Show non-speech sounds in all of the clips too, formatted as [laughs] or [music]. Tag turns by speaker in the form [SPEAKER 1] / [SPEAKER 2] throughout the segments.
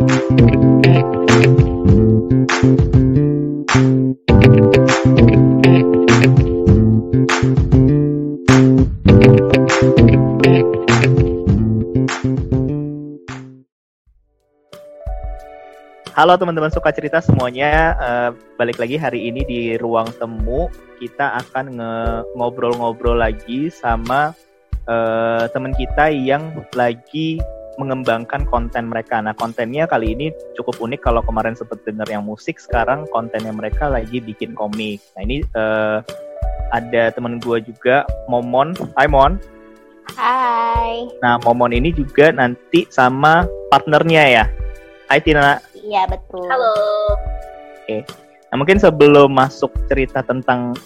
[SPEAKER 1] Halo teman-teman suka cerita semuanya, uh, balik lagi hari ini di ruang temu. Kita akan ngobrol-ngobrol lagi sama uh, teman kita yang lagi mengembangkan konten mereka. Nah kontennya kali ini cukup unik kalau kemarin sempat dengar yang musik, sekarang kontennya mereka lagi bikin komik. Nah ini uh, ada teman gue juga, Momon. Hai Mon.
[SPEAKER 2] Hai.
[SPEAKER 1] Nah Momon ini juga nanti sama partnernya ya. Hai Tina.
[SPEAKER 2] Iya betul.
[SPEAKER 3] Halo.
[SPEAKER 1] Oke. Nah mungkin sebelum masuk cerita tentang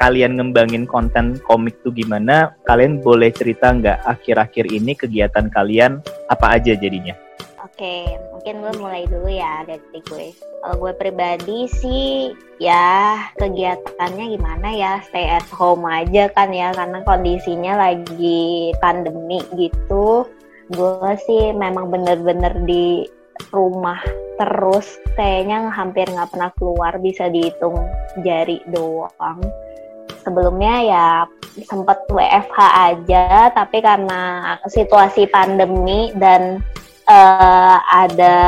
[SPEAKER 1] kalian ngembangin konten komik tuh gimana, kalian boleh cerita nggak akhir-akhir ini kegiatan kalian apa aja jadinya?
[SPEAKER 2] Oke, mungkin gue mulai dulu ya dari gue. Kalau gue pribadi sih ya kegiatannya gimana ya stay at home aja kan ya karena kondisinya lagi pandemi gitu. Gue sih memang bener-bener di rumah terus kayaknya hampir nggak pernah keluar bisa dihitung jari doang sebelumnya ya sempat WFH aja tapi karena situasi pandemi dan uh, ada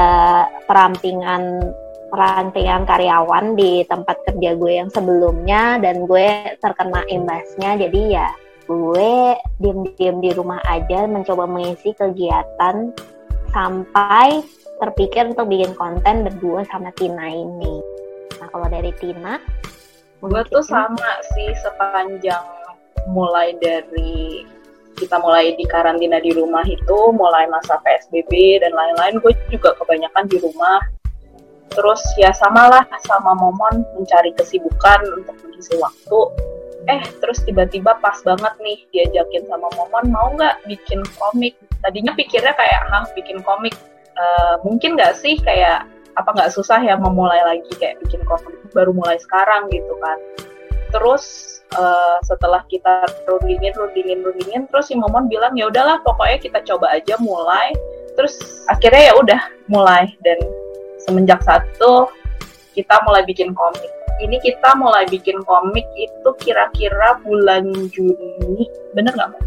[SPEAKER 2] perampingan perampingan karyawan di tempat kerja gue yang sebelumnya dan gue terkena imbasnya jadi ya gue diem-diem di rumah aja mencoba mengisi kegiatan sampai terpikir untuk bikin konten berdua sama Tina ini. Nah kalau dari Tina,
[SPEAKER 3] gue tuh sama sih sepanjang mulai dari kita mulai di karantina di rumah itu, mulai masa PSBB dan lain-lain, gue juga kebanyakan di rumah. Terus ya samalah sama Momon mencari kesibukan untuk mengisi waktu. Eh, terus tiba-tiba pas banget nih diajakin sama Momon, mau nggak bikin komik? Tadinya pikirnya kayak, hah bikin komik uh, mungkin nggak sih kayak apa nggak susah ya memulai lagi kayak bikin konten baru mulai sekarang gitu kan. Terus uh, setelah kita rundingin rundingin rundingin terus si Momon bilang ya udahlah pokoknya kita coba aja mulai. Terus akhirnya ya udah mulai. Dan semenjak satu kita mulai bikin komik. Ini kita mulai bikin komik itu kira-kira bulan Juni. Bener nggak mbak?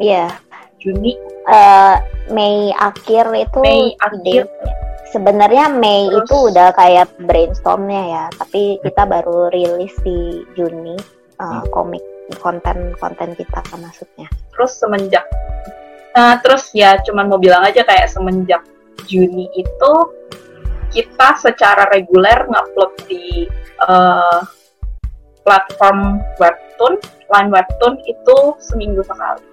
[SPEAKER 2] Iya.
[SPEAKER 3] Juni.
[SPEAKER 2] Uh, Mei akhir itu
[SPEAKER 3] Mei akhir
[SPEAKER 2] sebenarnya Mei Terus, itu udah kayak brainstormnya ya tapi kita baru rilis di Juni uh, komik konten konten kita maksudnya.
[SPEAKER 3] Terus semenjak uh, terus ya cuman mau bilang aja kayak semenjak Juni itu kita secara reguler ngupload di uh, platform webtoon. Line webtoon itu seminggu sekali.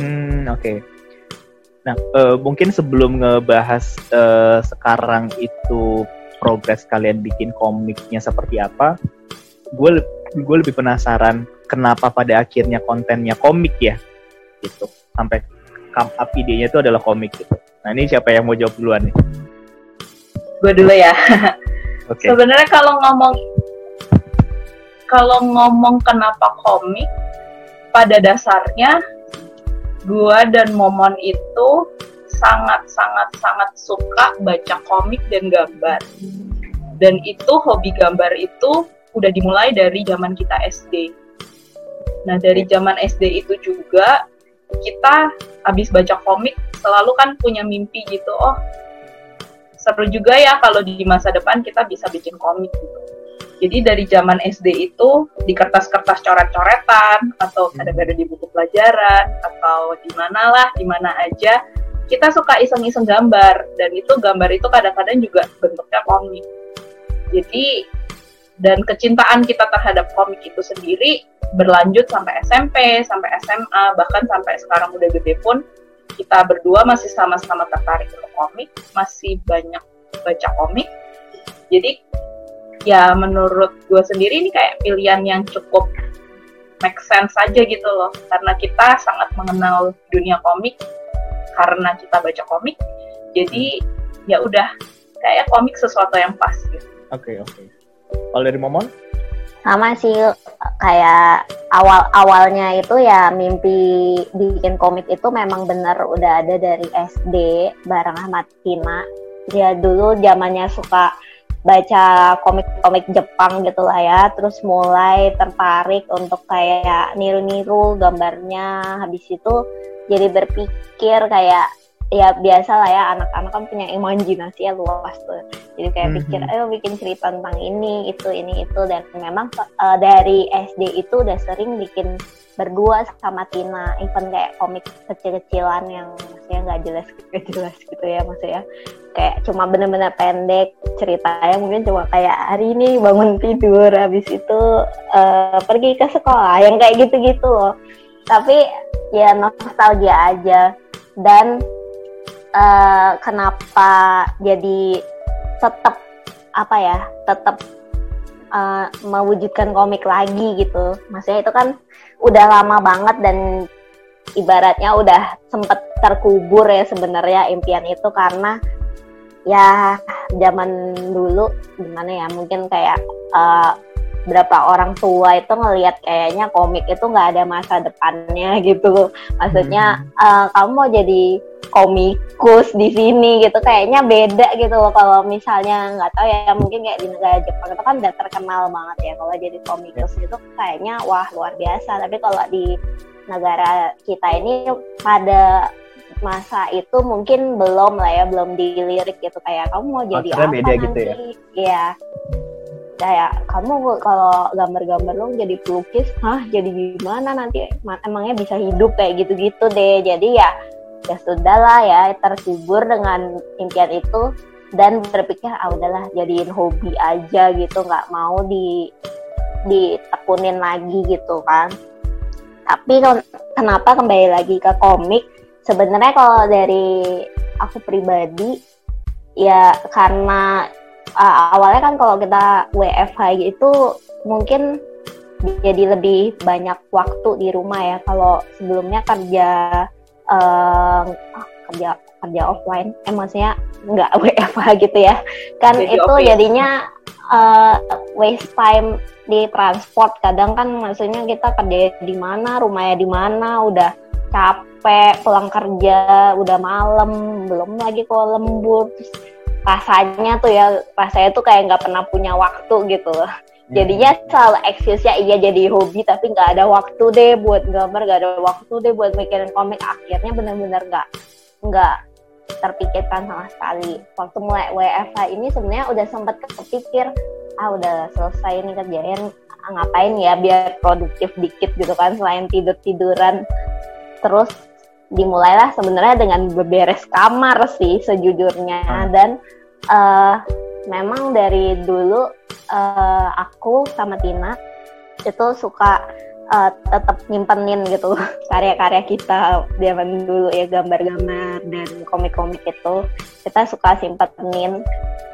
[SPEAKER 1] Hmm, oke. Okay. Nah, uh, mungkin sebelum ngebahas uh, sekarang itu progres kalian bikin komiknya seperti apa, gue gue lebih penasaran kenapa pada akhirnya kontennya komik ya, gitu. Sampai come up idenya itu adalah komik gitu. Nah, ini siapa yang mau jawab duluan nih?
[SPEAKER 3] Gue dulu ya. [laughs] Okay. Sebenarnya kalau ngomong kalau ngomong kenapa komik, pada dasarnya gua dan Momon itu sangat sangat sangat suka baca komik dan gambar. Dan itu hobi gambar itu udah dimulai dari zaman kita SD. Nah, dari zaman SD itu juga kita habis baca komik selalu kan punya mimpi gitu. Oh, seru juga ya kalau di masa depan kita bisa bikin komik gitu. Jadi dari zaman SD itu di kertas-kertas coret-coretan atau hmm. kadang-kadang di buku pelajaran atau di mana lah, di mana aja kita suka iseng-iseng gambar dan itu gambar itu kadang-kadang juga bentuknya komik. Jadi dan kecintaan kita terhadap komik itu sendiri berlanjut sampai SMP, sampai SMA, bahkan sampai sekarang udah gede pun kita berdua masih sama-sama tertarik untuk komik, masih banyak baca komik. Jadi ya menurut gue sendiri ini kayak pilihan yang cukup make sense aja gitu loh karena kita sangat mengenal dunia komik karena kita baca komik jadi ya udah kayak komik sesuatu yang pas gitu.
[SPEAKER 1] Oke okay, oke. Okay. Kalau dari Momon?
[SPEAKER 2] sama sih kayak awal awalnya itu ya mimpi bikin komik itu memang bener udah ada dari SD bareng Ahmad Tina dia dulu zamannya suka baca komik-komik Jepang gitu lah ya. Terus mulai tertarik untuk kayak niru-niru gambarnya. Habis itu jadi berpikir kayak ya biasa lah ya anak-anak kan punya imajinasi ya luas tuh. Jadi kayak mm -hmm. pikir ayo bikin cerita tentang ini itu ini itu. Dan memang uh, dari SD itu udah sering bikin berdua sama Tina. Even kayak komik kecil-kecilan yang maksudnya nggak jelas [laughs] gak jelas gitu ya maksudnya. Kayak cuma bener-bener pendek ceritanya mungkin cuma kayak hari ini bangun tidur habis itu uh, pergi ke sekolah yang kayak gitu-gitu loh. Tapi ya nostalgia aja. Dan uh, kenapa jadi tetap apa ya tetap uh, mewujudkan komik lagi gitu. Maksudnya itu kan udah lama banget dan ibaratnya udah sempet terkubur ya sebenarnya impian itu karena ya zaman dulu gimana ya mungkin kayak uh, berapa orang tua itu ngelihat kayaknya komik itu nggak ada masa depannya [laughs] gitu maksudnya hmm. uh, kamu mau jadi komikus di sini gitu kayaknya beda gitu loh kalau misalnya nggak tahu ya mungkin kayak di negara Jepang itu kan udah terkenal banget ya kalau jadi komikus yeah. itu kayaknya wah luar biasa tapi kalau di negara kita ini pada masa itu mungkin belum lah ya belum dilirik gitu. Kayak kamu mau jadi apa beda nanti? gitu ya? Iya. Kayak kamu kalau gambar-gambar lo jadi pelukis hah jadi gimana nanti? Emangnya bisa hidup kayak gitu-gitu deh. Jadi ya ya sudah lah ya terkubur dengan impian itu dan berpikir ah udahlah jadiin hobi aja gitu nggak mau di ditekunin lagi gitu kan tapi kenapa kembali lagi ke komik? Sebenarnya kalau dari aku pribadi ya karena uh, awalnya kan kalau kita WFH itu mungkin jadi lebih banyak waktu di rumah ya. Kalau sebelumnya kerja uh, kerja kerja offline. Eh maksudnya nggak [laughs] WFH gitu ya. Kan jadi itu office. jadinya uh, waste time di transport. Kadang kan maksudnya kita kerja di mana rumahnya di mana udah capek pulang kerja udah malam belum lagi kalau lembur. Terus rasanya tuh ya rasanya tuh kayak nggak pernah punya waktu gitu. Loh hmm. jadinya selalu excuse ya iya jadi hobi tapi nggak ada waktu deh buat gambar nggak ada waktu deh buat mikirin komik. Akhirnya benar-benar nggak nggak terpikirkan sama sekali. Waktu mulai WFH ini sebenarnya udah sempat kepikir ah udah selesai nih kerjain ah, ngapain ya biar produktif dikit gitu kan selain tidur tiduran terus dimulailah sebenarnya dengan beberes kamar sih sejujurnya. Hmm. dan uh, memang dari dulu uh, aku sama Tina itu suka uh, tetap nyimpenin gitu [laughs] karya-karya kita zaman dulu ya gambar-gambar dan komik-komik itu kita suka simpenin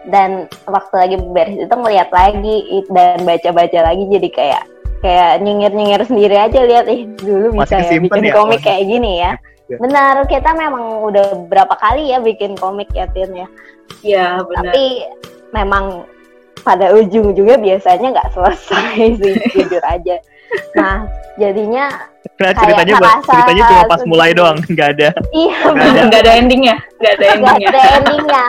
[SPEAKER 2] dan waktu lagi beres itu ngeliat lagi dan baca-baca lagi jadi kayak kayak nyengir-nyengir sendiri aja lihat ih dulu bisa ya bikin ya? komik kayak gini ya Ya. Benar, kita memang udah berapa kali ya bikin komik ya Tin ya.
[SPEAKER 3] Iya benar.
[SPEAKER 2] Tapi memang pada ujung-ujungnya biasanya nggak selesai sih [laughs] jujur aja. Nah jadinya
[SPEAKER 1] nah, ceritanya buat, ceritanya cuma pas mulai doang, nggak ada.
[SPEAKER 2] Iya,
[SPEAKER 3] nggak ada, endingnya, nggak ada endingnya.
[SPEAKER 2] Gak ada endingnya.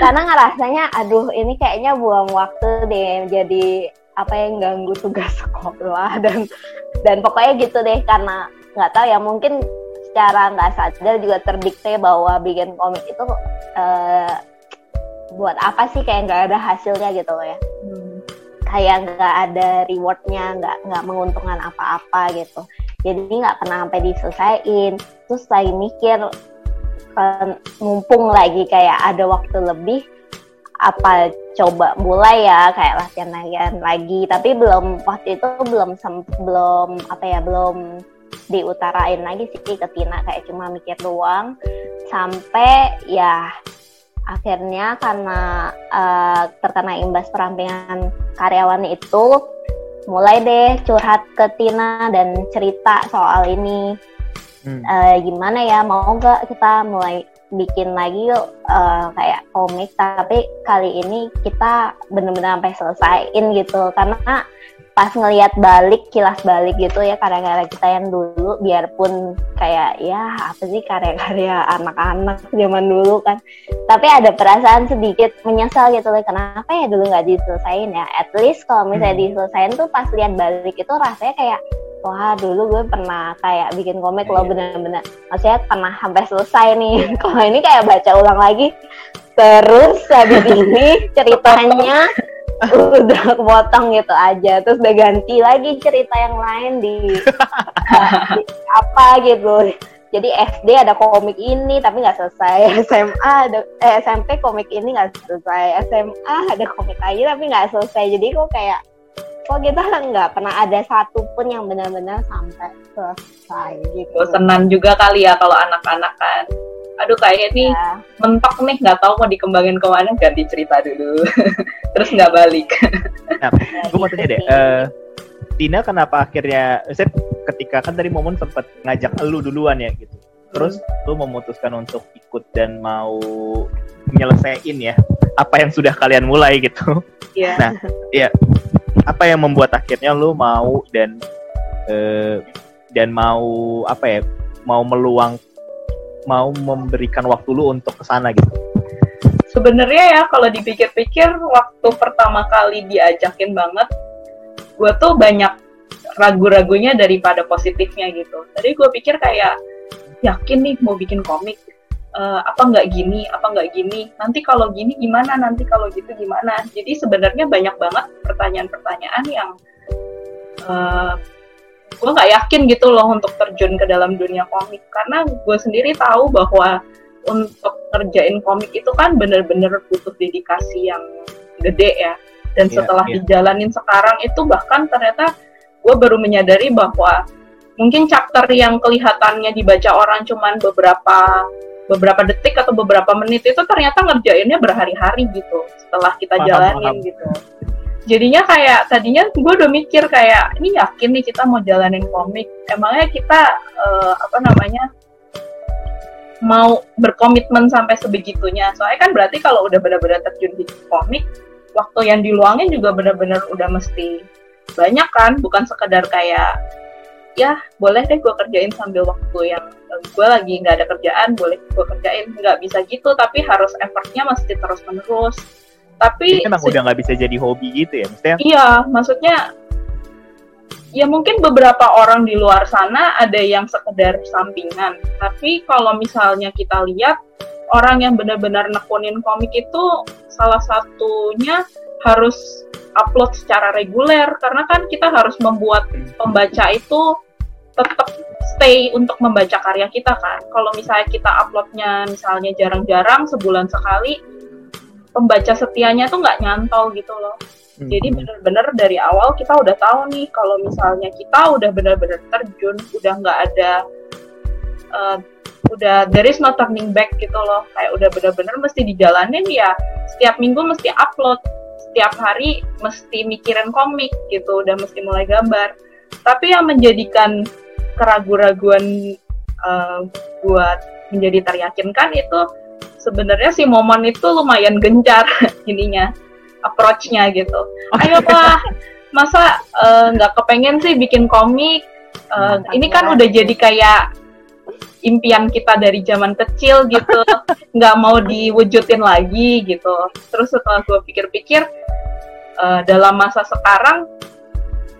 [SPEAKER 2] Karena ngerasanya, aduh ini kayaknya buang waktu deh. Jadi apa yang ganggu tugas sekolah dan dan pokoknya gitu deh karena nggak tahu ya mungkin secara nggak sadar juga terdikte bahwa bikin komik itu uh, buat apa sih kayak nggak ada hasilnya gitu loh ya. Kayak nggak ada rewardnya nggak nggak menguntungkan apa-apa gitu. Jadi nggak pernah sampai diselesaikan. Terus lagi mikir mumpung lagi kayak ada waktu lebih apa coba mulai ya kayak latihan latihan lagi. Tapi belum waktu itu belum belum apa ya belum diutarain lagi sih ke Tina. Kayak cuma mikir doang. Sampai ya akhirnya karena uh, terkena imbas perampingan karyawan itu mulai deh curhat ke Tina dan cerita soal ini. Hmm. uh, gimana ya mau gak kita mulai bikin lagi yuk uh, kayak komik. Tapi kali ini kita bener-bener sampai selesaiin gitu. Karena pas ngelihat balik kilas balik gitu ya karya-karya kita yang dulu biarpun kayak ya apa sih karya-karya anak-anak zaman dulu kan. Tapi ada perasaan sedikit menyesal gitu loh kenapa ya dulu nggak diselesain ya? At least kalau misalnya hmm. diselesain tuh pas lihat balik itu rasanya kayak wah dulu gue pernah kayak bikin komik loh iya. bener-bener. Maksudnya pernah sampai selesai nih. [laughs] Kalau ini kayak baca ulang lagi. Terus habis ini [laughs] ceritanya udah kepotong gitu aja. Terus udah ganti lagi cerita yang lain di, di [laughs] apa gitu. Jadi SD ada komik ini tapi nggak selesai. [laughs] SMA ada eh, SMP komik ini nggak selesai. SMA ada komik lagi tapi nggak selesai. Jadi kok kayak kok kita nggak pernah ada satu pun yang benar-benar sampai selesai gitu.
[SPEAKER 3] Senang juga kali ya kalau anak-anak kan aduh kayak ini ya. mentok nih nggak tahu mau dikembangin ke mana ganti cerita dulu [laughs] terus nggak balik
[SPEAKER 1] nah gue mau tanya deh uh, [laughs] Tina kenapa akhirnya saya ketika kan tadi momen sempat ngajak lu duluan ya gitu terus hmm. lu memutuskan untuk ikut dan mau nyelesain ya apa yang sudah kalian mulai gitu yeah. nah ya apa yang membuat akhirnya lu mau dan uh, dan mau apa ya mau meluang mau memberikan waktu lu untuk ke sana gitu?
[SPEAKER 3] Sebenarnya ya kalau dipikir-pikir waktu pertama kali diajakin banget, gue tuh banyak ragu-ragunya daripada positifnya gitu. Tadi gue pikir kayak yakin nih mau bikin komik, uh, apa nggak gini, apa nggak gini, nanti kalau gini gimana, nanti kalau gitu gimana. Jadi sebenarnya banyak banget pertanyaan-pertanyaan yang uh, gue nggak yakin gitu loh untuk terjun ke dalam dunia komik karena gue sendiri tahu bahwa untuk kerjain komik itu kan bener-bener butuh dedikasi yang gede ya dan yeah, setelah yeah. dijalanin sekarang itu bahkan ternyata gue baru menyadari bahwa mungkin chapter yang kelihatannya dibaca orang cuman beberapa beberapa detik atau beberapa menit itu ternyata ngerjainnya berhari-hari gitu setelah kita paham, jalanin paham. gitu jadinya kayak tadinya gue udah mikir kayak ini yakin nih kita mau jalanin komik? Emangnya kita uh, apa namanya mau berkomitmen sampai sebegitunya? Soalnya kan berarti kalau udah benar-benar terjun di komik waktu yang diluangin juga benar-benar udah mesti banyak kan? Bukan sekedar kayak ya boleh deh gue kerjain sambil waktu yang uh, gue lagi nggak ada kerjaan boleh gue kerjain. Nggak bisa gitu tapi harus effortnya mesti terus menerus tapi
[SPEAKER 1] Jadi emang udah nggak bisa jadi hobi gitu ya maksudnya?
[SPEAKER 3] Iya maksudnya ya mungkin beberapa orang di luar sana ada yang sekedar sampingan. Tapi kalau misalnya kita lihat orang yang benar-benar nekunin komik itu salah satunya harus upload secara reguler. Karena kan kita harus membuat pembaca itu tetap stay untuk membaca karya kita kan. Kalau misalnya kita uploadnya misalnya jarang-jarang sebulan sekali, pembaca setianya tuh nggak nyantol gitu loh. Hmm. Jadi bener-bener dari awal kita udah tahu nih kalau misalnya kita udah bener-bener terjun, udah nggak ada, uh, udah there is no turning back gitu loh. Kayak udah bener-bener mesti dijalanin ya. Setiap minggu mesti upload, setiap hari mesti mikirin komik gitu, udah mesti mulai gambar. Tapi yang menjadikan keraguan-raguan uh, buat menjadi teryakinkan itu sebenarnya si Momon itu lumayan gencar [laughs] ininya approach-nya gitu. Ayo pak, masa eh, nggak uh, kepengen sih bikin komik? Uh, ini kan udah jadi kayak impian kita dari zaman kecil gitu, [laughs] nggak mau diwujudin lagi gitu. Terus setelah gue pikir-pikir, uh, dalam masa sekarang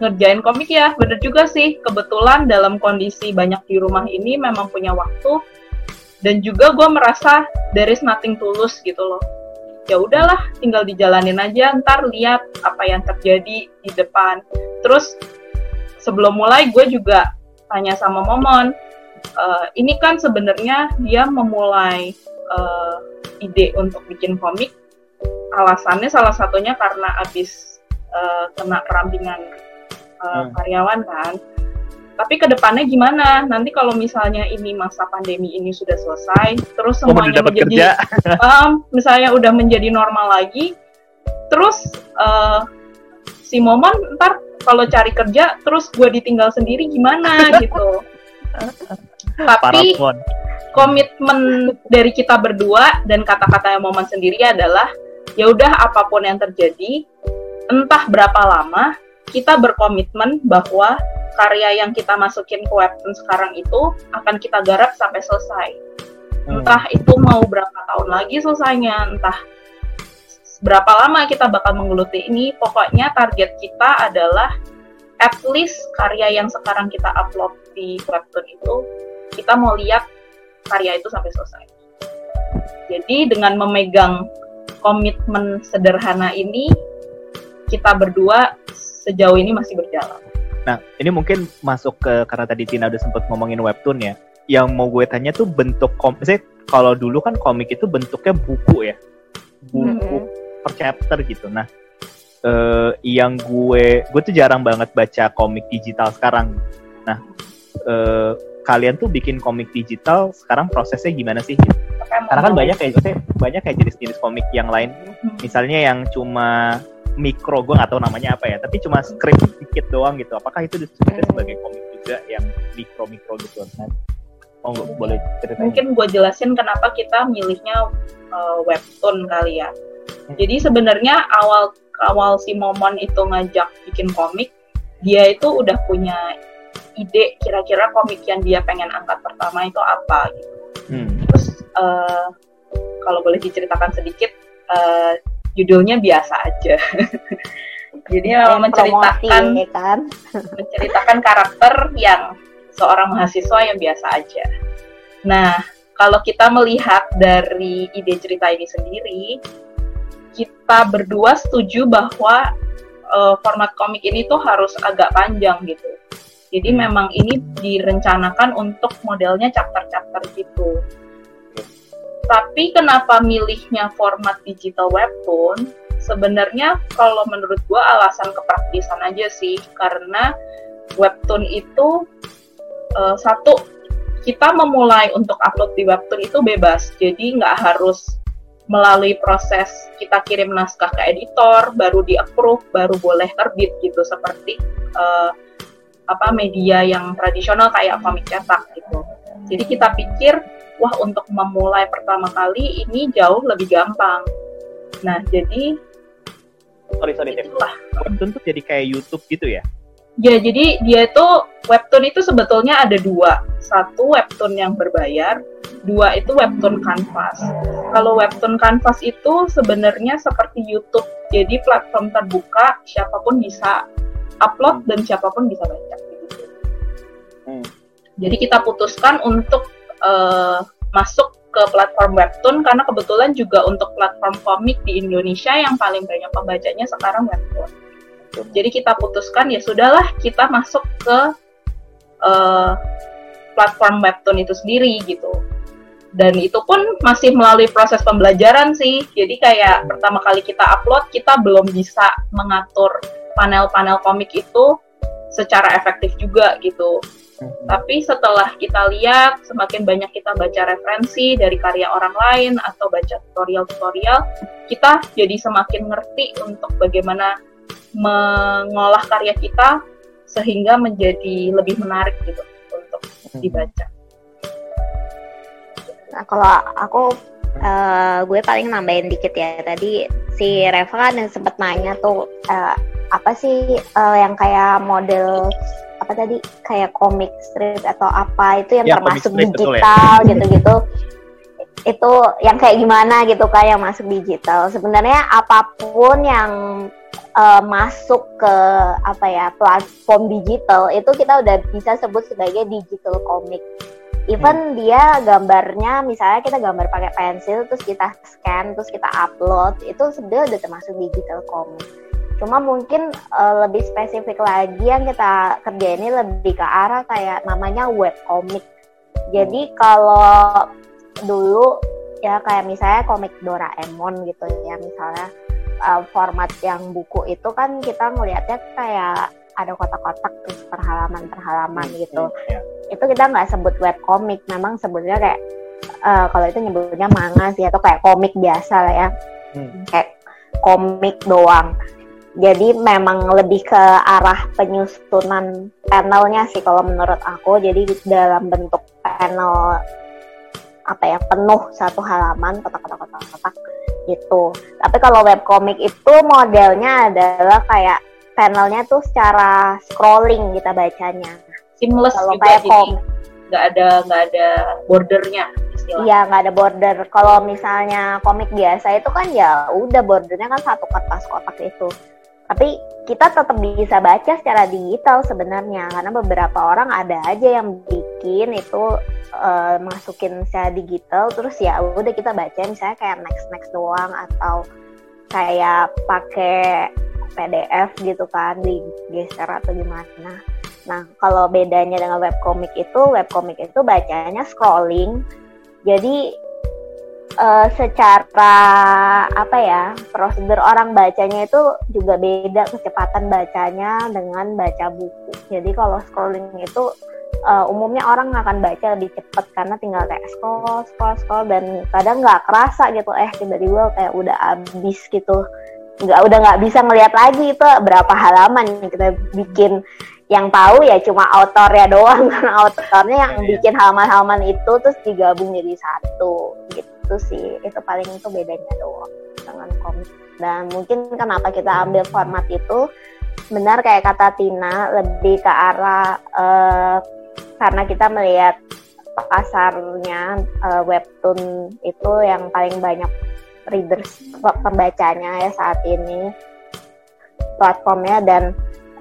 [SPEAKER 3] ngerjain komik ya bener juga sih kebetulan dalam kondisi banyak di rumah ini memang punya waktu dan juga gue merasa there is nothing tulus gitu loh. Ya udahlah tinggal dijalanin aja ntar lihat apa yang terjadi di depan. Terus sebelum mulai gue juga tanya sama Momon uh, ini kan sebenarnya dia memulai uh, ide untuk bikin komik. Alasannya salah satunya karena abis uh, kena perampingan uh, hmm. karyawan kan tapi ke depannya gimana? Nanti kalau misalnya ini masa pandemi ini sudah selesai, terus semuanya oh, menjadi, um, [laughs] misalnya udah menjadi normal lagi, terus uh, si Momon ntar kalau cari kerja, terus gue ditinggal sendiri gimana [laughs] gitu. Tapi komitmen dari kita berdua dan kata-kata yang Momon sendiri adalah ya udah apa pun yang terjadi, entah berapa lama, kita berkomitmen bahwa karya yang kita masukin ke webtoon sekarang itu akan kita garap sampai selesai.
[SPEAKER 1] Hmm.
[SPEAKER 3] Entah itu mau berapa tahun lagi selesainya, entah berapa lama kita bakal menggeluti ini, pokoknya target kita adalah at least karya yang sekarang kita upload di webtoon itu, kita mau lihat karya itu sampai selesai. Jadi dengan memegang komitmen sederhana ini, kita berdua sejauh ini masih berjalan.
[SPEAKER 1] Nah, ini mungkin masuk ke karena tadi Tina udah sempat ngomongin webtoon ya. Yang mau gue tanya tuh bentuk komik. Kalau dulu kan komik itu bentuknya buku ya, buku
[SPEAKER 2] Mhm.
[SPEAKER 1] per chapter gitu. Nah, eh, yang gue gue tuh jarang banget baca komik digital sekarang. Nah, eh, kalian tuh bikin komik digital sekarang prosesnya gimana sih? Gitu? Karena kan banyak kayak banyak kayak jenis-jenis komik yang lain. Misalnya yang cuma mikro, gue nggak tahu namanya apa ya, tapi cuma script sedikit doang gitu. Apakah itu disebutnya
[SPEAKER 2] Hmm.
[SPEAKER 1] sebagai komik juga yang mikro-mikro gitu? Nah, mau nggak boleh ceritain?
[SPEAKER 3] mungkin gue jelasin kenapa kita milihnya uh, webtoon kali ya.
[SPEAKER 1] Hmm.
[SPEAKER 3] Jadi sebenarnya awal awal si Momon itu ngajak bikin komik, dia itu udah punya ide kira-kira komik yang dia pengen angkat pertama itu apa gitu.
[SPEAKER 1] Hmm.
[SPEAKER 3] Terus uh, kalau boleh diceritakan sedikit, uh, judulnya biasa aja. [laughs] Jadi memang
[SPEAKER 2] Promosi,
[SPEAKER 3] menceritakan
[SPEAKER 2] ya kan? [laughs]
[SPEAKER 3] menceritakan karakter yang seorang mahasiswa yang biasa aja. Nah, kalau kita melihat dari ide cerita ini sendiri, kita berdua setuju bahwa eh, format komik ini tuh harus agak panjang gitu. Jadi memang ini direncanakan untuk modelnya chapter-chapter gitu. Tapi kenapa milihnya format digital webtoon? Sebenarnya kalau menurut gua alasan kepraktisan aja sih, karena webtoon itu eh, satu kita memulai untuk upload di webtoon itu bebas, jadi nggak harus melalui proses kita kirim naskah ke editor, baru di approve, baru boleh terbit gitu seperti eh, apa media yang tradisional kayak komik cetak gitu. Jadi kita pikir wah untuk memulai pertama kali ini jauh lebih gampang. Nah jadi
[SPEAKER 1] Sorry, sorry,
[SPEAKER 3] itulah
[SPEAKER 1] Webtoon tuh jadi kayak YouTube gitu ya?
[SPEAKER 3] Ya, jadi dia itu webtoon itu sebetulnya ada dua. Satu webtoon yang berbayar, dua itu webtoon kanvas. Kalau webtoon kanvas itu sebenarnya seperti YouTube. Jadi platform terbuka, siapa pun bisa upload dan siapa pun bisa baca. Gitu.
[SPEAKER 1] Hmm.
[SPEAKER 3] Jadi kita putuskan untuk eh, masuk ke platform webtoon karena kebetulan juga untuk platform komik di Indonesia yang paling banyak pembacanya sekarang webtoon. Jadi kita putuskan ya sudahlah kita masuk ke eh, platform webtoon itu sendiri gitu. Dan itu pun masih melalui proses pembelajaran sih. Jadi kayak pertama kali kita upload kita belum bisa mengatur panel-panel komik itu secara efektif juga gitu. Tapi setelah kita lihat, semakin banyak kita baca referensi dari karya orang lain atau baca tutorial-tutorial, kita jadi semakin ngerti untuk bagaimana mengolah karya kita sehingga menjadi lebih menarik gitu untuk dibaca.
[SPEAKER 2] Nah, kalau aku eh, gue paling nambahin dikit ya. Tadi si Reva kan yang sempat nanya tuh eh, apa sih eh, yang kayak model apa tadi kayak komik strip atau apa itu yang
[SPEAKER 1] Ya, comic
[SPEAKER 2] termasuk
[SPEAKER 1] ya.
[SPEAKER 2] digital gitu-gitu. itu yang kayak gimana gitu kan yang masuk digital. Sebenarnya apa pun yang eh, masuk ke apa ya platform digital itu kita udah bisa sebut sebagai digital komik. Even dia gambarnya misalnya kita gambar pakai pensil terus kita scan terus kita upload itu sebenarnya udah termasuk digital komik. Cuma mungkin eh, lebih spesifik lagi yang kita kerjain ini lebih ke arah kayak namanya web komik. Jadi kalau dulu ya kayak misalnya komik Doraemon gitu ya misalnya uh, format yang buku itu kan kita ngelihatnya kayak ada kotak-kotak terus per halaman per halaman gitu
[SPEAKER 1] Ya.
[SPEAKER 2] itu kita nggak sebut web komik memang sebutnya kayak uh, kalau itu nyebutnya manga sih atau kayak komik biasa lah ya
[SPEAKER 1] Hmm.
[SPEAKER 2] kayak komik doang jadi memang lebih ke arah penyusunan panelnya sih kalau menurut aku jadi dalam bentuk panel apa ya penuh satu halaman kotak-kotak kotak-kotak gitu tapi kalau webcomic itu modelnya adalah kayak panelnya tuh secara scrolling kita bacanya.
[SPEAKER 3] seamless
[SPEAKER 2] Kalau
[SPEAKER 3] juga
[SPEAKER 2] kayak komik,
[SPEAKER 3] nggak ada nggak ada bordernya
[SPEAKER 2] iya nggak ada border. Kalau misalnya komik biasa itu kan ya udah bordernya kan satu kertas kotak itu. Tapi kita tetap bisa baca secara digital sebenarnya karena beberapa orang ada aja yang bikin itu eh, masukin secara digital terus ya udah kita baca misalnya kayak next next doang atau kayak pakai PDF gitu kan digeser atau gimana. Nah, kalau bedanya dengan webcomic itu, webcomic itu bacanya scrolling. Jadi eh, secara apa ya, prosedur orang bacanya itu juga beda kecepatan bacanya dengan baca buku. Jadi kalau scrolling itu eh, umumnya orang akan baca lebih cepat karena tinggal kayak scroll, scroll, scroll dan kadang nggak kerasa gitu, eh tiba-tiba kayak udah habis gitu. Nggak udah nggak bisa ngelihat lagi itu berapa halaman yang kita bikin. Yang tahu ya cuma autornya [laughs] doang. Karena autornya yang
[SPEAKER 3] Iya.
[SPEAKER 2] bikin halaman-halaman itu terus digabung jadi satu gitu sih. Itu paling itu bedanya doang dengan komik. Dan mungkin kenapa kita ambil format itu benar kayak kata Tina lebih ke arah eh, karena kita melihat pasarnya eh, webtoon itu yang paling banyak readers pembacanya ya saat ini platformnya. Dan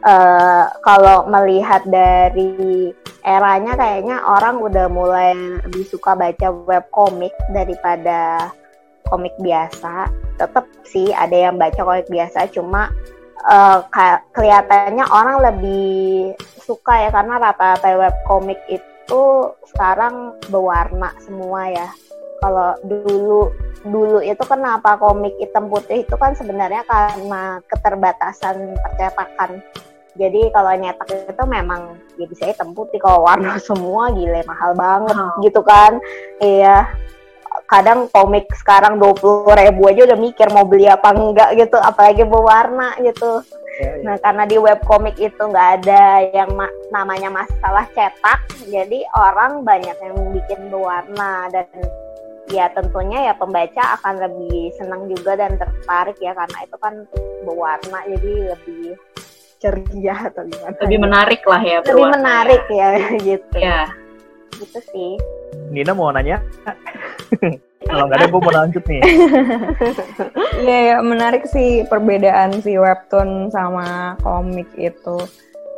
[SPEAKER 2] eh, kalau melihat dari eranya kayaknya orang udah mulai lebih suka baca webcomic daripada komik biasa tetap sih ada yang baca komik biasa cuma kayak kelihatannya orang lebih suka ya karena rata-rata webcomic itu sekarang berwarna semua ya kalau dulu dulu itu kenapa komik hitam putih itu kan sebenarnya karena keterbatasan percetakan. Jadi kalau nyetak itu memang ya bisa hitam putih kalau warna [laughs] semua gile mahal banget
[SPEAKER 3] Wow.
[SPEAKER 2] gitu kan. Iya. Kadang komik sekarang 20 ribu aja udah mikir mau beli apa enggak gitu, apalagi berwarna gitu. Nah, karena di webcomic itu nggak ada yang ma- namanya masalah cetak, jadi orang banyak yang bikin berwarna dan ya tentunya ya pembaca akan lebih senang juga dan tertarik ya karena itu kan berwarna jadi lebih ceria atau gimana.
[SPEAKER 3] lebih menarik lah ya
[SPEAKER 2] Lebih menarik ya [laughs] gitu.
[SPEAKER 3] ya
[SPEAKER 2] Gitu sih.
[SPEAKER 1] Nina mau nanya? [laughs] Kalau nggak ada, gue mau lanjut nih. [laughs]
[SPEAKER 4] Iya, ya, menarik sih perbedaan si webtoon sama komik itu.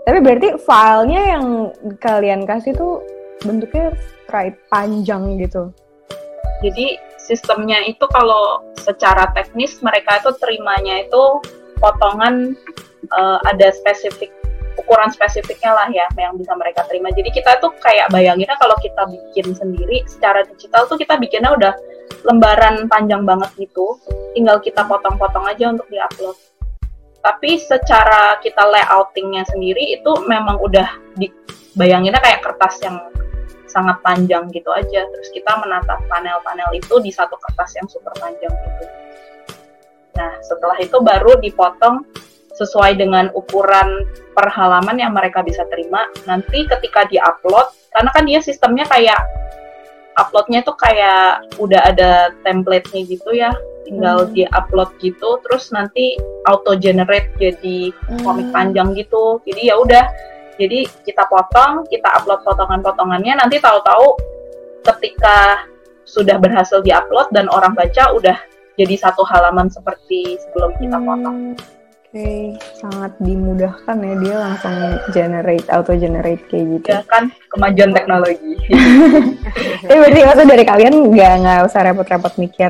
[SPEAKER 4] Tapi berarti filenya yang kalian kasih tuh bentuknya stripe panjang gitu.
[SPEAKER 3] Jadi sistemnya itu kalau secara teknis mereka itu terimanya itu potongan eh, ada spesifik ukuran spesifiknya lah ya yang bisa mereka terima. Jadi kita tuh kayak bayanginnya kalau kita bikin sendiri secara digital tuh kita bikinnya udah lembaran panjang banget gitu. Tinggal kita potong-potong aja untuk diupload. Tapi secara kita layoutingnya sendiri itu memang udah dibayanginnya kayak kertas yang sangat panjang gitu aja. Terus kita menata panel-panel itu di satu kertas yang super panjang gitu. Nah, setelah itu baru dipotong sesuai dengan ukuran per halaman yang mereka bisa terima. Nanti ketika di-upload, karena kan dia sistemnya kayak uploadnya tuh kayak udah ada template-nya gitu ya, tinggal
[SPEAKER 4] Hmm.
[SPEAKER 3] di-upload gitu, terus nanti auto generate jadi komik panjang gitu. Jadi ya udah, jadi kita potong, kita upload potongan-potongannya, nanti tahu-tahu ketika sudah berhasil diupload dan orang baca udah jadi satu halaman seperti sebelum kita potong.
[SPEAKER 4] Hmm, Oke, sangat dimudahkan ya dia langsung generate, auto generate kayak gitu.
[SPEAKER 3] Ya kan kemajuan teknologi.
[SPEAKER 4] Tapi [laughs] berarti maksudnya dari kalian nggak nggak usah repot-repot mikir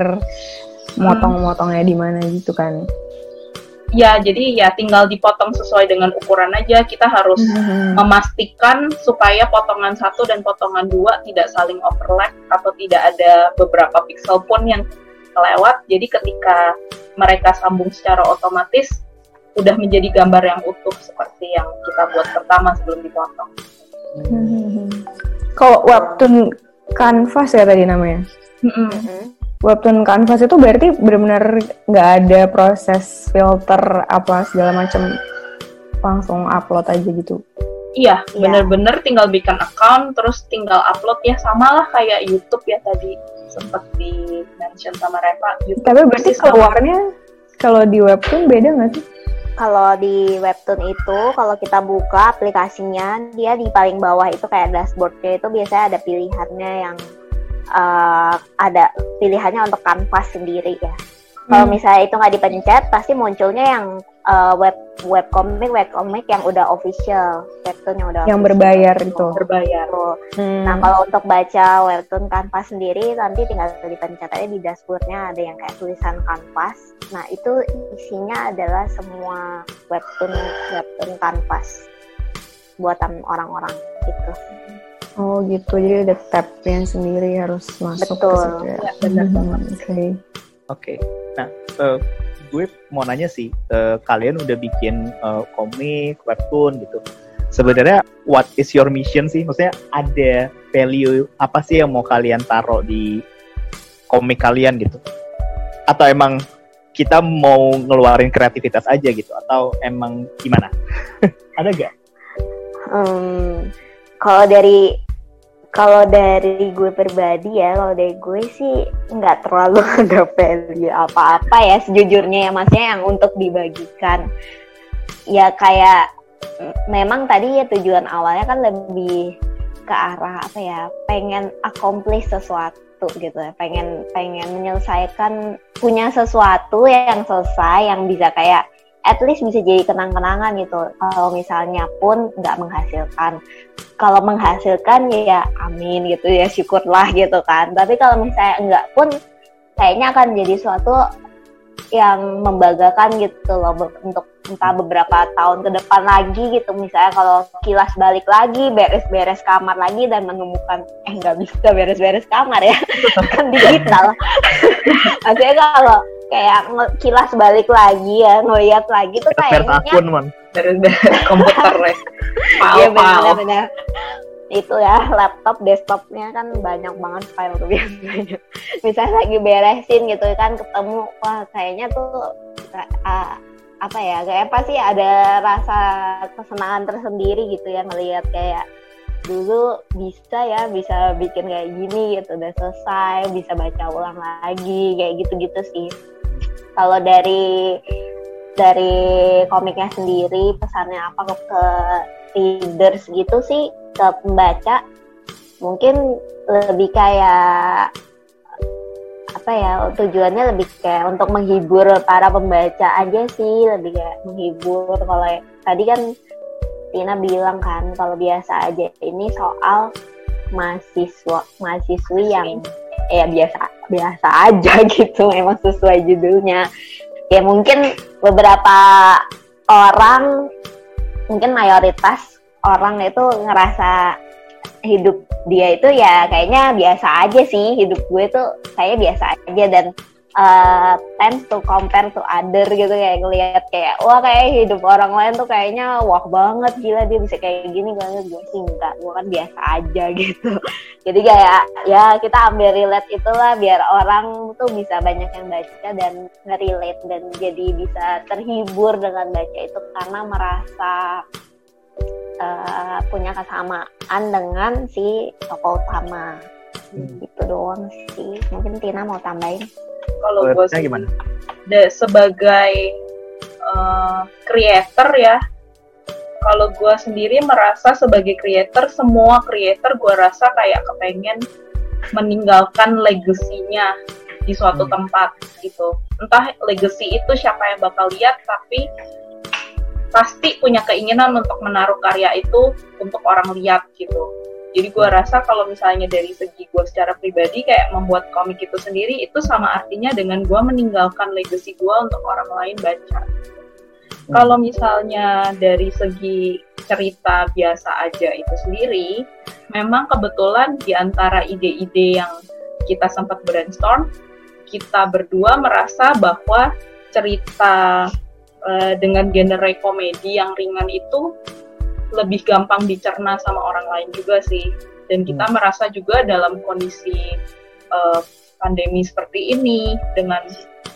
[SPEAKER 4] motong-motongnya di mana gitu kan?
[SPEAKER 3] ya, jadi ya tinggal dipotong sesuai dengan ukuran aja. Kita harus
[SPEAKER 4] Hmm.
[SPEAKER 3] memastikan supaya potongan satu dan potongan dua tidak saling overlap atau tidak ada beberapa pixel pun yang kelewat. Jadi ketika mereka sambung secara otomatis udah menjadi gambar yang utuh seperti yang kita buat pertama sebelum dipotong.
[SPEAKER 4] Hmm. Kalau webtoon canvas ya tadi namanya.
[SPEAKER 3] Mm-mm.
[SPEAKER 4] Webtoon canvas itu berarti benar-benar nggak ada proses filter apa segala macam langsung upload aja gitu.
[SPEAKER 3] Iya,
[SPEAKER 2] Iya.
[SPEAKER 3] bener-bener tinggal bikin account terus tinggal upload ya sama lah kayak YouTube ya tadi sempat di mention sama Reva. YouTube
[SPEAKER 4] Tapi berarti keluarnya kalau di webtoon beda nggak sih?
[SPEAKER 2] Kalau di webtoon itu kalau kita buka aplikasinya dia di paling bawah itu kayak dashboardnya itu biasanya ada pilihannya yang uh, ada pilihannya untuk kanvas sendiri ya. Kalau
[SPEAKER 4] Hmm.
[SPEAKER 2] misalnya itu nggak dipencet, pasti munculnya yang uh, web web komik web komik yang udah official, webtoon yang udah
[SPEAKER 4] Yang
[SPEAKER 2] official.
[SPEAKER 4] berbayar itu.
[SPEAKER 3] berbayar.
[SPEAKER 4] Hmm.
[SPEAKER 2] Nah kalau untuk baca webtoon kanvas sendiri nanti tinggal dipencet aja di dashboardnya ada yang kayak tulisan kanvas. Nah itu isinya adalah semua webtoon webtoon kanvas buatan orang-orang gitu.
[SPEAKER 4] Oh gitu, jadi ada tabnya sendiri harus masuk ke
[SPEAKER 2] Betul.
[SPEAKER 4] situ ya.
[SPEAKER 3] Ya, benar
[SPEAKER 4] Hmm,
[SPEAKER 3] banget.
[SPEAKER 4] Oke.
[SPEAKER 1] Oke. Nah, eh, gue mau nanya sih, eh, kalian udah bikin eh, komik, webtoon gitu. Sebenarnya what is your mission sih? Maksudnya ada value apa sih yang mau kalian taruh di komik kalian gitu? Atau emang kita mau ngeluarin kreativitas aja gitu? Atau emang gimana? [laughs] ada gak?
[SPEAKER 2] Hmm, kalau dari kalau dari gue pribadi ya, kalau dari gue sih nggak terlalu [laughs] ada value apa-apa ya sejujurnya ya, maksudnya yang untuk dibagikan. Ya kayak memang tadi ya tujuan awalnya kan lebih ke arah apa ya, pengen accomplish sesuatu gitu ya, pengen pengen menyelesaikan punya sesuatu yang selesai yang bisa kayak at least bisa jadi kenang-kenangan gitu. Kalau misalnya pun nggak menghasilkan, kalau menghasilkan ya amin gitu ya syukurlah gitu kan. Tapi kalau misalnya enggak pun kayaknya akan jadi suatu yang membanggakan gitu loh untuk entah beberapa tahun ke depan lagi gitu misalnya kalau kilas balik lagi beres-beres kamar lagi dan menemukan eh nggak bisa beres-beres kamar ya [laughs] kan digital [laughs] maksudnya kalau kayak kilas balik lagi ya ngeliat lagi tuh kayaknya
[SPEAKER 1] tahun, man.
[SPEAKER 3] Dari komputer les. [laughs]
[SPEAKER 2] Iya benar-benar itu ya laptop desktopnya kan banyak banget file tuh biasanya [laughs] misalnya lagi beresin gitu kan ketemu wah kayaknya tuh ah, apa ya kayak pasti ada rasa kesenangan tersendiri gitu ya melihat kayak dulu bisa ya bisa bikin kayak gini gitu udah selesai bisa baca ulang lagi kayak gitu-gitu sih kalau dari dari komiknya sendiri pesannya apa ke, readers gitu sih ke pembaca mungkin lebih kayak apa ya tujuannya lebih kayak untuk menghibur para pembaca aja sih lebih kayak menghibur. Kalau tadi kan Tina bilang kan kalau biasa aja ini soal mahasiswa mahasiswi yang ya biasa biasa aja [laughs] gitu memang sesuai judulnya. Ya mungkin beberapa orang mungkin mayoritas orang itu ngerasa hidup dia itu ya kayaknya biasa aja sih hidup gue tuh kayak biasa aja dan uh, tends to compare to other gitu kayak ngelihat kayak wah kayak hidup orang lain tuh kayaknya wah banget gila dia bisa kayak gini banget gue sih enggak gue kan biasa aja [laughs] gitu jadi kayak ya kita ambil relate itulah biar orang tuh bisa banyak yang baca dan nge-relate dan jadi bisa terhibur dengan baca itu karena merasa uh, punya kesamaan dengan si tokoh utama. Gitu doang sih. Mungkin Tina mau tambahin?
[SPEAKER 3] Kalau gue
[SPEAKER 1] gimana?
[SPEAKER 3] de- sebagai eh, creator ya kalau gue sendiri merasa sebagai creator semua creator gue rasa kayak kepengen meninggalkan legasinya di suatu
[SPEAKER 1] Hmm.
[SPEAKER 3] tempat gitu entah legacy itu siapa yang bakal lihat tapi pasti punya keinginan untuk menaruh karya itu untuk orang lihat gitu jadi gue rasa kalau misalnya dari segi gue secara pribadi kayak membuat komik itu sendiri itu sama artinya dengan gue meninggalkan legacy gue untuk orang lain baca. Kalau misalnya dari segi cerita biasa aja itu sendiri, memang kebetulan di antara ide-ide yang kita sempat brainstorm, kita berdua merasa bahwa cerita eh, dengan genre komedi yang ringan itu lebih gampang dicerna sama orang lain juga sih. Dan kita merasa juga dalam kondisi eh, pandemi seperti ini dengan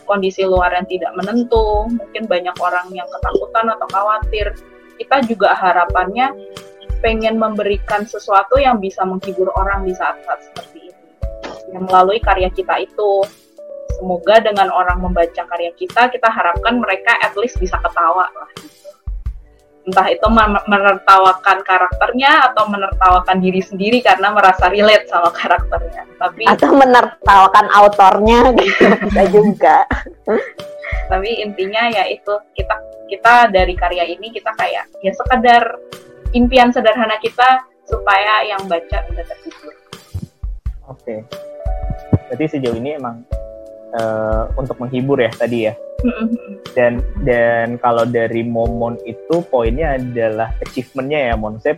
[SPEAKER 3] kondisi luar yang tidak menentu, mungkin banyak orang yang ketakutan atau khawatir. Kita juga harapannya pengen memberikan sesuatu yang bisa menghibur orang di saat-saat seperti ini. Yang melalui karya kita itu semoga dengan orang membaca karya kita kita harapkan mereka at least bisa ketawa lah. Entah itu menertawakan karakternya atau menertawakan diri sendiri karena merasa relate sama karakternya tapi
[SPEAKER 2] atau menertawakan autornya [laughs] gitu bisa juga
[SPEAKER 3] tapi intinya ya itu kita kita dari karya ini kita kayak ya sekadar impian sederhana kita supaya yang baca bisa terhibur.
[SPEAKER 1] Oke. Okay. Berarti sejauh ini emang uh, untuk menghibur ya tadi ya. Dan dan kalau dari momon itu poinnya adalah achievementnya ya Monsep.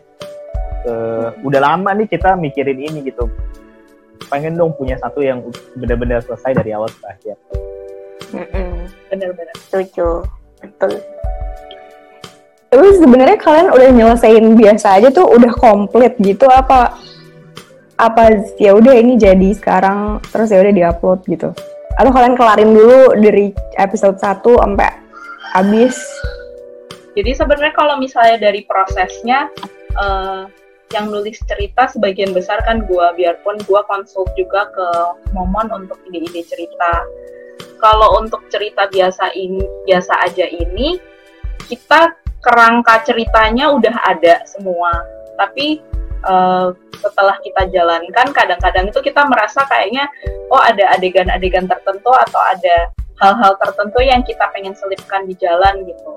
[SPEAKER 1] Uh, udah lama nih kita mikirin ini gitu. Pengen dong punya satu yang benar-benar selesai dari awal sampai akhir.
[SPEAKER 2] Benar-benar. Setuju. Betul.
[SPEAKER 4] Tapi sebenarnya kalian udah nyelesain biasa aja tuh udah komplit gitu apa apa ya udah ini jadi sekarang terus ya udah diupload gitu. Atau kalian kelarin dulu dari episode 1 sampai habis.
[SPEAKER 3] Jadi sebenarnya kalau misalnya dari prosesnya uh, yang nulis cerita sebagian besar kan gua biarpun gua konsult juga ke Momon untuk ide-ide cerita. Kalau untuk cerita biasa ini biasa aja ini kita kerangka ceritanya udah ada semua tapi uh, setelah kita jalankan kadang-kadang itu kita merasa kayaknya oh ada adegan-adegan tertentu atau ada hal-hal tertentu yang kita pengen selipkan di jalan gitu.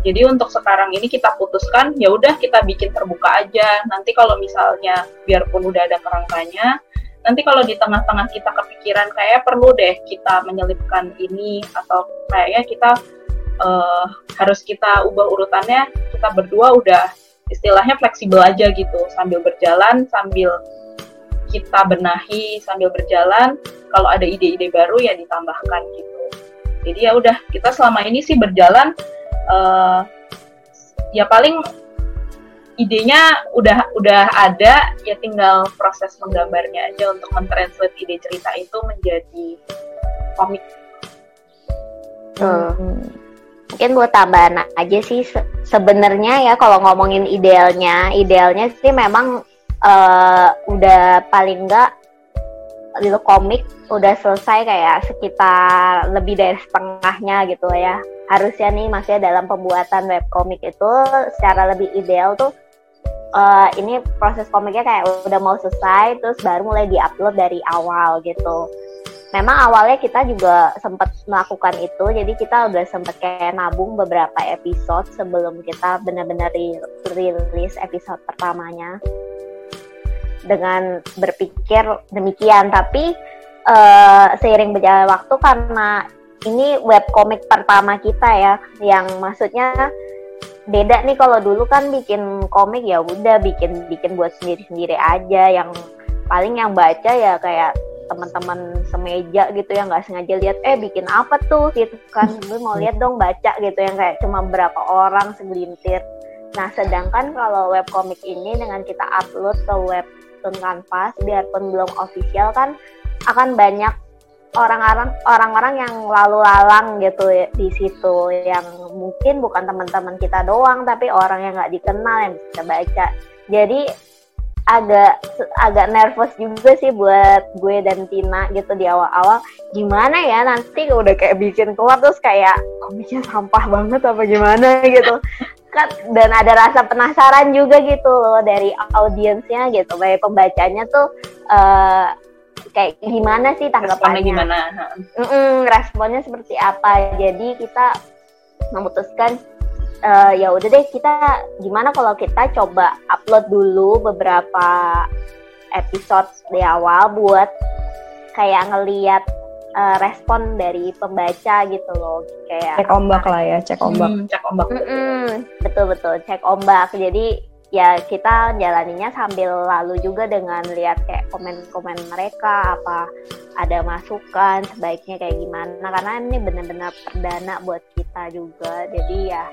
[SPEAKER 3] Jadi untuk sekarang ini kita putuskan ya udah kita bikin terbuka aja. Nanti kalau misalnya biarpun udah ada kerangkanya nanti kalau di tengah-tengah kita kepikiran kayak perlu deh kita menyelipkan ini atau kayaknya kita uh, harus kita ubah urutannya kita berdua udah istilahnya fleksibel aja gitu. Sambil berjalan sambil kita benahi sambil berjalan kalau ada ide-ide baru ya ditambahkan gitu. Jadi ya udah kita selama ini sih berjalan uh, ya paling idenya udah udah ada ya tinggal proses menggambarnya aja untuk mentranslate ide cerita itu menjadi komik.
[SPEAKER 2] Hmm mungkin buat tambahan aja sih se sebenarnya ya kalau ngomongin idealnya idealnya sih memang uh, udah paling enggak itu komik udah selesai kayak sekitar lebih dari setengahnya gitu ya. Harusnya nih masih dalam pembuatan web komik itu secara lebih ideal tuh uh, ini proses komiknya kayak udah mau selesai terus baru mulai diupload dari awal gitu memang awalnya kita juga sempat melakukan itu jadi kita udah sempat kayak nabung beberapa episode sebelum kita benar-benar rilis episode pertamanya. Dengan berpikir demikian tapi uh, seiring berjalan waktu karena ini web komik pertama kita ya yang maksudnya beda nih kalau dulu kan bikin komik ya udah bikin bikin buat sendiri-sendiri aja. Yang paling yang baca ya kayak teman-teman semeja gitu yang nggak sengaja lihat eh bikin apa tuh? Gitu kan. [laughs] Gue mau lihat dong baca gitu. Yang kayak cuma berapa orang segelintir. Nah sedangkan kalau web komik ini dengan kita upload ke web Canvas biarpun belum official kan akan banyak orang-orang orang-orang yang lalu lalang gitu ya, di situ. Yang mungkin bukan teman-teman kita doang tapi orang yang nggak dikenal yang bisa baca. Jadi agak agak nervous juga sih buat gue dan Tina gitu di awal-awal. Gimana ya nanti udah kayak bikin keluar terus kayak komiknya sampah banget apa gimana? [laughs] gitu. Kan dan ada rasa penasaran juga gitu loh dari audiensnya gitu baik pembacanya tuh uh, kayak gimana sih tanggapannya?
[SPEAKER 3] Gimana?
[SPEAKER 2] Mm -mm, responnya seperti apa? Jadi kita memutuskan uh, ya udah deh kita gimana kalau kita coba upload dulu beberapa episode di awal buat kayak ngeliat uh, respon dari pembaca gitu loh kayak
[SPEAKER 4] cek ombak lah ya cek ombak. Hmm,
[SPEAKER 3] cek ombak.
[SPEAKER 2] Mm -mm, betul betul cek ombak. Jadi ya kita jalaninya sambil lalu juga dengan lihat kayak komen-komen mereka apa ada masukan sebaiknya kayak gimana karena ini benar-benar perdana buat kita juga. Jadi ya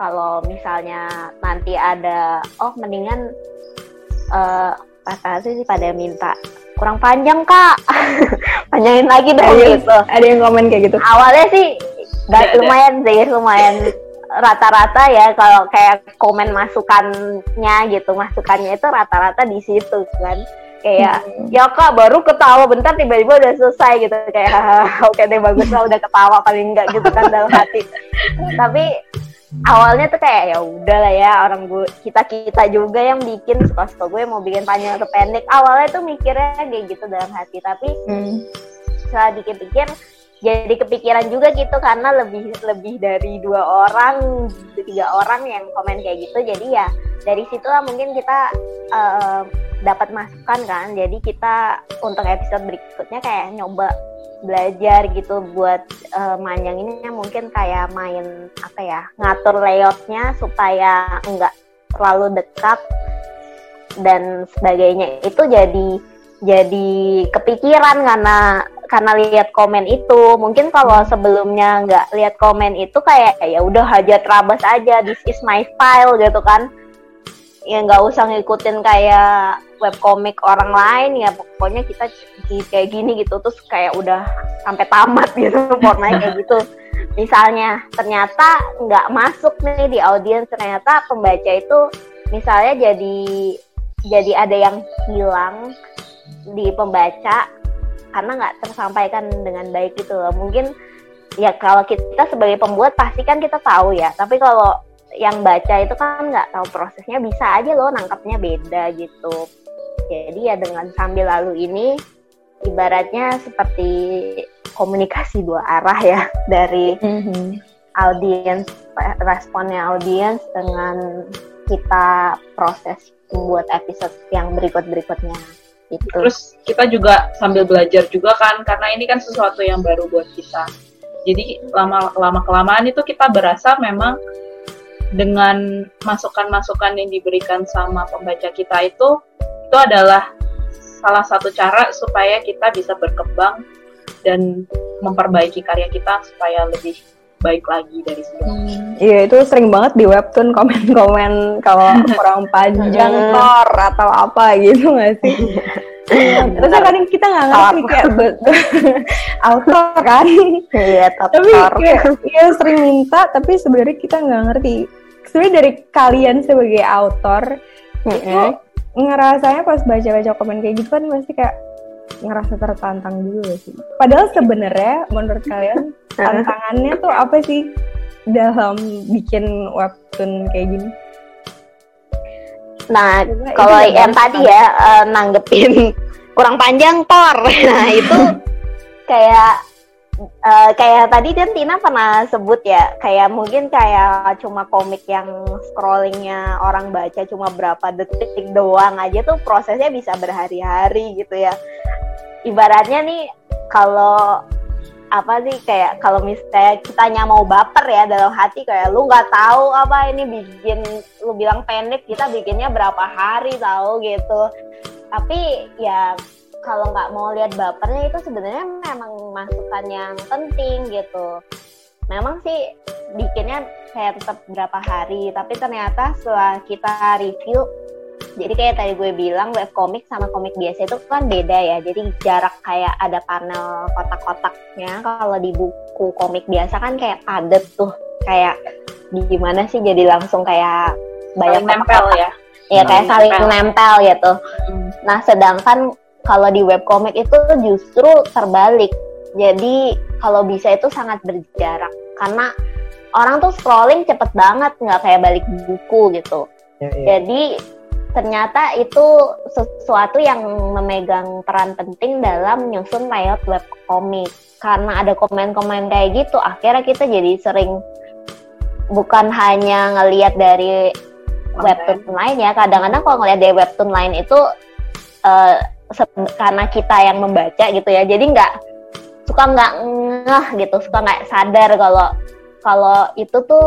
[SPEAKER 2] kalau misalnya nanti ada oh mendingan uh, pas sih pada minta. Kurang panjang kak. [laughs] Panjangin lagi dong ada gitu.
[SPEAKER 4] ada yang komen kayak gitu?
[SPEAKER 2] Awalnya sih gak lumayan sih lumayan rata-rata ya kalau kayak komen masukannya gitu masukannya itu rata-rata di situ kan. Kayak
[SPEAKER 4] Hmm.
[SPEAKER 2] ya kak baru ketawa bentar tiba-tiba udah selesai gitu. Kayak [laughs] oke deh bagus lah udah ketawa paling enggak gitu kan dalam hati. [laughs] Tapi awalnya tuh kayak ya udah lah ya orang gue kita kita juga yang bikin. Suka suka gue mau bikin panjang atau pendek. Awalnya tuh mikirnya kayak gitu dalam hati. Tapi
[SPEAKER 4] Hmm.
[SPEAKER 2] setelah dipikir jadi kepikiran juga gitu karena lebih lebih dari dua orang tiga orang yang komen kayak gitu. Jadi ya dari situlah mungkin kita eh, dapat masukan kan. Jadi kita untuk episode berikutnya kayak nyoba belajar gitu buat eh, manjanginnya mungkin kayak main apa ya ngatur layoutnya supaya enggak terlalu dekat dan sebagainya. Itu jadi jadi kepikiran karena karena lihat komen itu. Mungkin kalau sebelumnya nggak lihat komen itu kayak ya udah hajat rabas aja this is my style gitu kan. Ya nggak usah ngikutin kayak webcomic orang lain ya pokoknya kita kayak gini gitu terus kayak udah sampai tamat gitu [laughs] formatnya kayak gitu. Misalnya ternyata nggak masuk nih di audiens ternyata pembaca itu misalnya jadi jadi ada yang hilang di pembaca karena nggak tersampaikan dengan baik gitu loh. Mungkin ya kalau kita sebagai pembuat pasti kan kita tahu ya. Tapi kalau yang baca itu kan nggak tahu prosesnya bisa aja loh nangkapnya beda gitu. Jadi ya dengan sambil lalu ini ibaratnya seperti komunikasi dua arah ya [laughs] dari
[SPEAKER 4] Mhm.
[SPEAKER 2] audiens responnya audiens dengan kita proses membuat episode yang berikut berikutnya itu
[SPEAKER 3] Terus kita juga sambil belajar juga kan, karena ini kan sesuatu yang baru buat kita. Jadi lama lama kelamaan itu kita berasa memang dengan masukan-masukan yang diberikan sama pembaca kita itu itu adalah salah satu cara supaya kita bisa berkembang dan memperbaiki karya kita supaya lebih baik lagi dari sebelumnya.
[SPEAKER 4] Iya itu sering banget di webtoon komen-komen kalau [laughs] kurang panjang
[SPEAKER 2] Hmm.
[SPEAKER 4] tor atau apa gitu nggak sih? Iya, Terus kadang kita nggak ngerti kayak [laughs] autor kan,
[SPEAKER 2] iya
[SPEAKER 4] tapi kayak iya sering minta tapi sebenarnya kita nggak ngerti. Sebenarnya dari kalian sebagai autor itu ngerasanya pas baca-baca komen kayak gitu kan pasti kayak ngerasa tertantang juga sih. Padahal sebenarnya menurut kalian [laughs] tantangannya tuh apa sih dalam bikin webtoon kayak gini?
[SPEAKER 2] Nah,
[SPEAKER 4] Coba
[SPEAKER 2] kalau
[SPEAKER 4] itu
[SPEAKER 2] yang tadi ya eh, nanggepin [laughs] kurang panjang tor. [laughs] Nah, itu kayak eh, kayak tadi kan Tina pernah sebut ya, kayak mungkin kayak cuma komik yang scrollingnya orang baca cuma berapa detik doang aja tuh prosesnya bisa berhari-hari gitu ya. Ibaratnya nih kalau apa sih kayak kalau misalnya kitanya mau baper ya dalam hati kayak lu nggak tahu apa ini bikin lu bilang pendek kita bikinnya berapa hari tahu gitu tapi ya kalau nggak mau lihat bapernya itu sebenarnya memang masukan yang penting gitu. Memang sih bikinnya kayak tetap berapa hari tapi ternyata setelah kita review jadi kayak tadi gue bilang webcomic sama komik biasa itu kan beda ya. Jadi jarak kayak ada panel kotak-kotaknya. Kalau di buku komik biasa kan kayak padet tuh. Kayak gimana sih jadi langsung kayak banyak
[SPEAKER 3] nempel ya.
[SPEAKER 2] ya kayak
[SPEAKER 3] Saling nempel
[SPEAKER 2] gitu.
[SPEAKER 3] Hmm.
[SPEAKER 2] Nah, sedangkan kalau di webcomic itu justru terbalik. Jadi, kalau bisa itu sangat berjarak. Karena orang tuh scrolling cepet banget, nggak kayak balik buku gitu.
[SPEAKER 1] Ya, ya.
[SPEAKER 2] Jadi, ternyata itu sesuatu yang memegang peran penting dalam nyusun layout webcomic. Karena ada komen-komen kayak gitu, akhirnya kita jadi sering bukan hanya ngelihat dari webtoon lain ya kadang-kadang kalau ngeliat dari webtoon lain itu se- karena kita yang membaca gitu ya. Jadi nggak suka nggak ngeh gitu suka nggak sadar kalau kalau itu tuh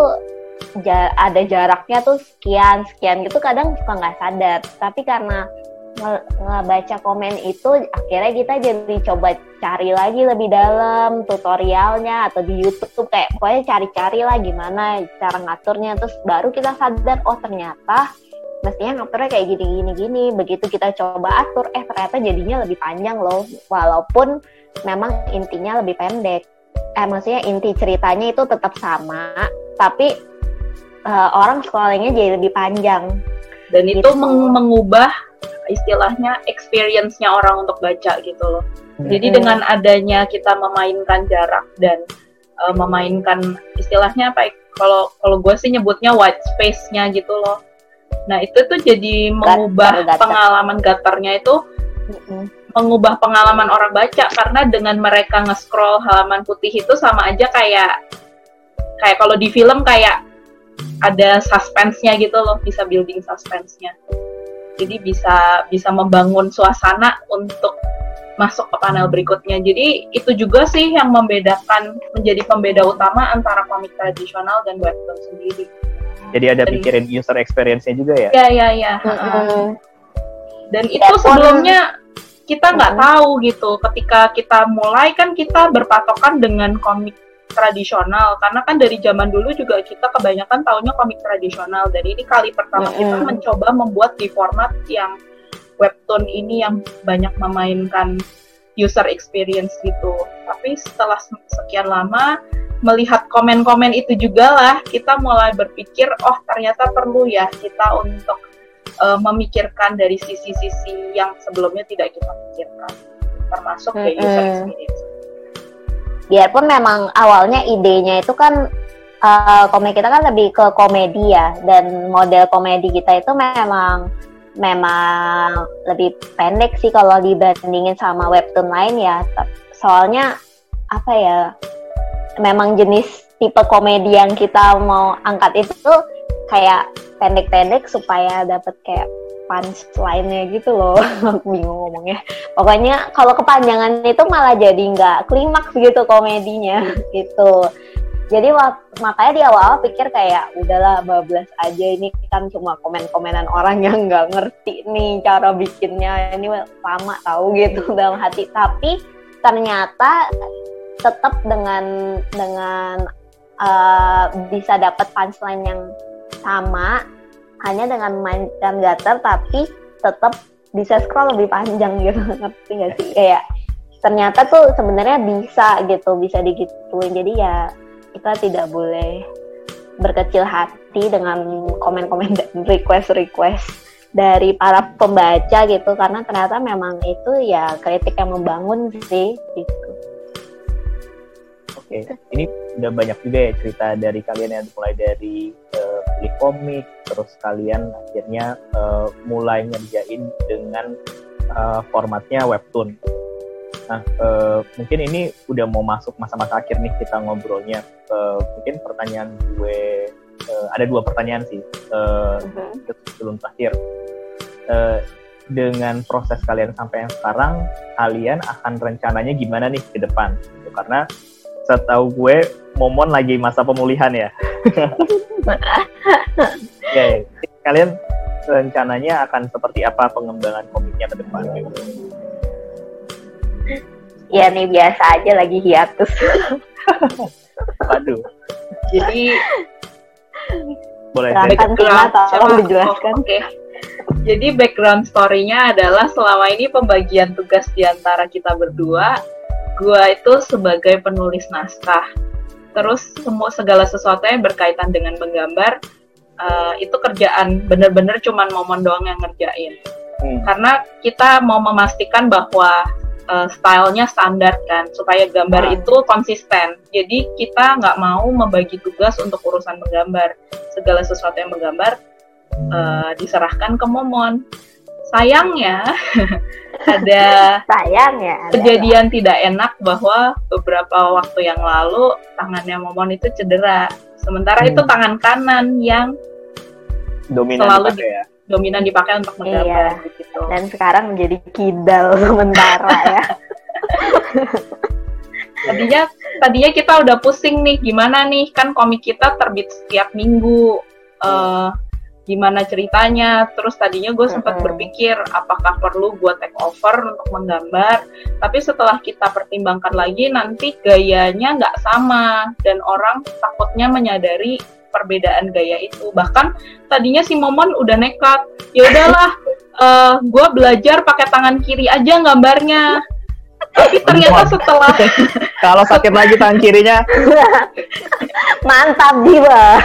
[SPEAKER 2] ja- ada jaraknya tuh sekian sekian gitu kadang suka nggak sadar. Tapi karena nge- ngebaca komen itu akhirnya kita jadi coba cari lagi lebih dalam tutorialnya atau di YouTube. Kayak pokoknya cari-cari lah gimana cara ngaturnya. Terus baru kita sadar oh ternyata mestinya ngaturnya kayak gini gini gini begitu kita coba atur eh ternyata jadinya lebih panjang loh walaupun memang intinya lebih pendek eh maksudnya inti ceritanya itu tetap sama tapi eh, orang scrollingnya jadi lebih panjang
[SPEAKER 3] Dan itu
[SPEAKER 2] Gitu.
[SPEAKER 3] meng- mengubah istilahnya experience-nya orang untuk baca gitu loh. Jadi
[SPEAKER 4] Mm-mm.
[SPEAKER 3] dengan adanya kita memainkan jarak dan uh, memainkan istilahnya apa? ya, Kalau kalau gue sih nyebutnya white space-nya gitu loh. Nah itu tuh jadi mengubah
[SPEAKER 2] gatar.
[SPEAKER 3] pengalaman gatarnya itu
[SPEAKER 2] Mm-mm.
[SPEAKER 3] mengubah pengalaman orang baca karena dengan mereka nge-scroll halaman putih itu sama aja kayak kayak kalau di film kayak ada suspense-nya gitu loh, bisa building suspense-nya. Jadi bisa bisa membangun suasana untuk masuk ke panel berikutnya. Jadi itu juga sih yang membedakan menjadi pembeda utama antara komik tradisional dan webtoon sendiri.
[SPEAKER 1] Jadi ada pikirin user experience-nya juga ya.
[SPEAKER 3] Ya ya ya.
[SPEAKER 2] Mm-mm.
[SPEAKER 3] Dan itu sebelumnya kita nggak
[SPEAKER 2] Mm-mm.
[SPEAKER 3] tahu gitu. Ketika kita mulai kan kita berpatokan dengan komik tradisional karena kan dari zaman dulu juga kita kebanyakan taunya komik tradisional dan ini kali pertama kita
[SPEAKER 2] Mm-mm.
[SPEAKER 3] mencoba membuat di format yang webtoon ini yang banyak memainkan user experience gitu tapi setelah se- sekian lama melihat komen-komen itu juga lah. Kita mulai berpikir oh ternyata perlu ya kita untuk eh, memikirkan dari sisi-sisi yang sebelumnya tidak kita pikirkan. Termasuk ya user
[SPEAKER 2] Mm-mm.
[SPEAKER 3] experience
[SPEAKER 2] biarpun memang awalnya idenya itu kan eh, komik kita kan lebih ke komedi ya. Dan model komedi kita itu memang memang lebih pendek sih kalau dibandingin sama webtoon lain ya. Soalnya apa ya memang jenis tipe komedi yang kita mau angkat itu tuh kayak pendek-pendek supaya dapat kayak punchline-nya gitu loh. [laughs] Aku bingung ngomongnya. Pokoknya kalau kepanjangan itu malah jadi nggak klimaks gitu komedinya. [laughs] Gitu. Jadi makanya di awal pikir kayak udahlah bablas aja. Ini kan cuma komen-komenan orang yang [laughs] nggak ngerti nih cara bikinnya. Ini lama tahu gitu dalam hati. Tapi ternyata tetap dengan dengan uh, bisa dapat punchline yang sama hanya dengan mainkan gutter tapi tetap bisa scroll lebih panjang gitu. [laughs] Ngerti gak sih? Kayak ternyata tuh sebenarnya bisa gitu bisa digituin. Jadi ya kita tidak boleh berkecil hati dengan komen-komen dan [laughs] request-request dari para pembaca gitu. Karena ternyata memang itu ya kritik yang membangun sih gitu.
[SPEAKER 1] Oke, ini udah banyak juga ya cerita dari kalian yang mulai dari eh, beli komik, terus kalian akhirnya eh, mulai ngerjain dengan eh, formatnya webtoon. Nah, eh, mungkin ini udah mau masuk masa-masa akhir nih kita ngobrolnya. Eh, mungkin pertanyaan gue eh, ada dua pertanyaan sih eh, sebelum terakhir. Eh, dengan proses kalian sampai yang sekarang, kalian akan rencananya gimana nih ke depan? Karena setahu gue Momon lagi masa pemulihan ya. [laughs] ya, ya. Kalian rencananya akan seperti apa pengembangan komiknya ke depan?
[SPEAKER 2] Ya nih biasa aja lagi hiatus. [laughs]
[SPEAKER 1] Waduh,
[SPEAKER 3] jadi
[SPEAKER 1] boleh
[SPEAKER 2] tolong
[SPEAKER 3] Siapa?
[SPEAKER 2] dijelaskan.
[SPEAKER 3] Oke. Jadi background story-nya adalah selama ini pembagian tugas di antara kita berdua. Gua itu sebagai penulis naskah. Terus semua segala sesuatu yang berkaitan dengan menggambar eh, itu kerjaan bener-bener cuman momon doang yang ngerjain.
[SPEAKER 1] Hmm.
[SPEAKER 3] Karena kita mau memastikan bahwa eh, stylenya standar kan supaya gambar
[SPEAKER 1] Ah.
[SPEAKER 3] itu konsisten. Jadi kita nggak mau membagi tugas untuk urusan menggambar. Segala sesuatu yang menggambar eh, diserahkan ke momon. Sayangnya [laughs] ada
[SPEAKER 2] Sayang ya. ada
[SPEAKER 3] kejadian tidak enak bahwa beberapa waktu yang lalu tangannya momon itu cedera. Sementara
[SPEAKER 1] Hmm.
[SPEAKER 3] itu tangan kanan yang
[SPEAKER 1] Dominan
[SPEAKER 3] Selalu
[SPEAKER 1] dipakai ya.
[SPEAKER 3] dominan dipakai untuk menggambar
[SPEAKER 2] Iya.
[SPEAKER 3] gitu.
[SPEAKER 2] Dan sekarang menjadi kidal [laughs] sementara ya. [laughs]
[SPEAKER 3] tadinya tadinya kita udah pusing nih gimana nih kan komik kita terbit setiap minggu eh gimana ceritanya. Terus tadinya gue sempat
[SPEAKER 2] Mm-mm.
[SPEAKER 3] berpikir apakah perlu gue take over untuk menggambar. Tapi setelah kita pertimbangkan lagi nanti gayanya nggak sama. Dan orang takutnya menyadari perbedaan gaya itu. Bahkan tadinya si Momon udah nekat ya udahlah eh gue belajar pakai tangan kiri aja gambarnya Tapi ternyata setelah [laughs]
[SPEAKER 1] Kalau sakit lagi tangan kirinya, [laughs]
[SPEAKER 2] Mantap jiwa.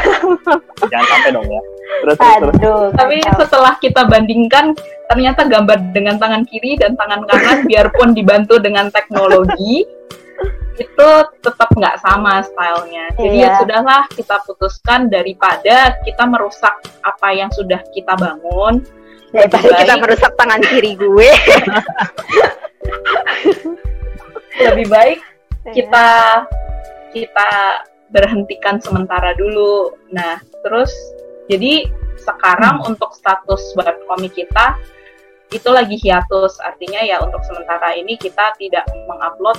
[SPEAKER 1] jangan sampai dong ya. Terus terus terus.
[SPEAKER 2] Aduh.
[SPEAKER 3] tapi setelah kita bandingkan ternyata gambar dengan tangan kiri dan tangan kanan biarpun dibantu dengan teknologi [laughs] itu tetap nggak sama stylenya. Jadi ya
[SPEAKER 2] Iya.
[SPEAKER 3] sudahlah kita putuskan daripada kita merusak apa yang sudah kita bangun.
[SPEAKER 2] daripada
[SPEAKER 3] lebih
[SPEAKER 2] kita merusak tangan kiri gue. [laughs]
[SPEAKER 3] Lebih baik kita kita berhentikan sementara dulu. Nah, terus jadi sekarang untuk status webcomic kita itu lagi hiatus, artinya ya untuk sementara ini kita tidak mengupload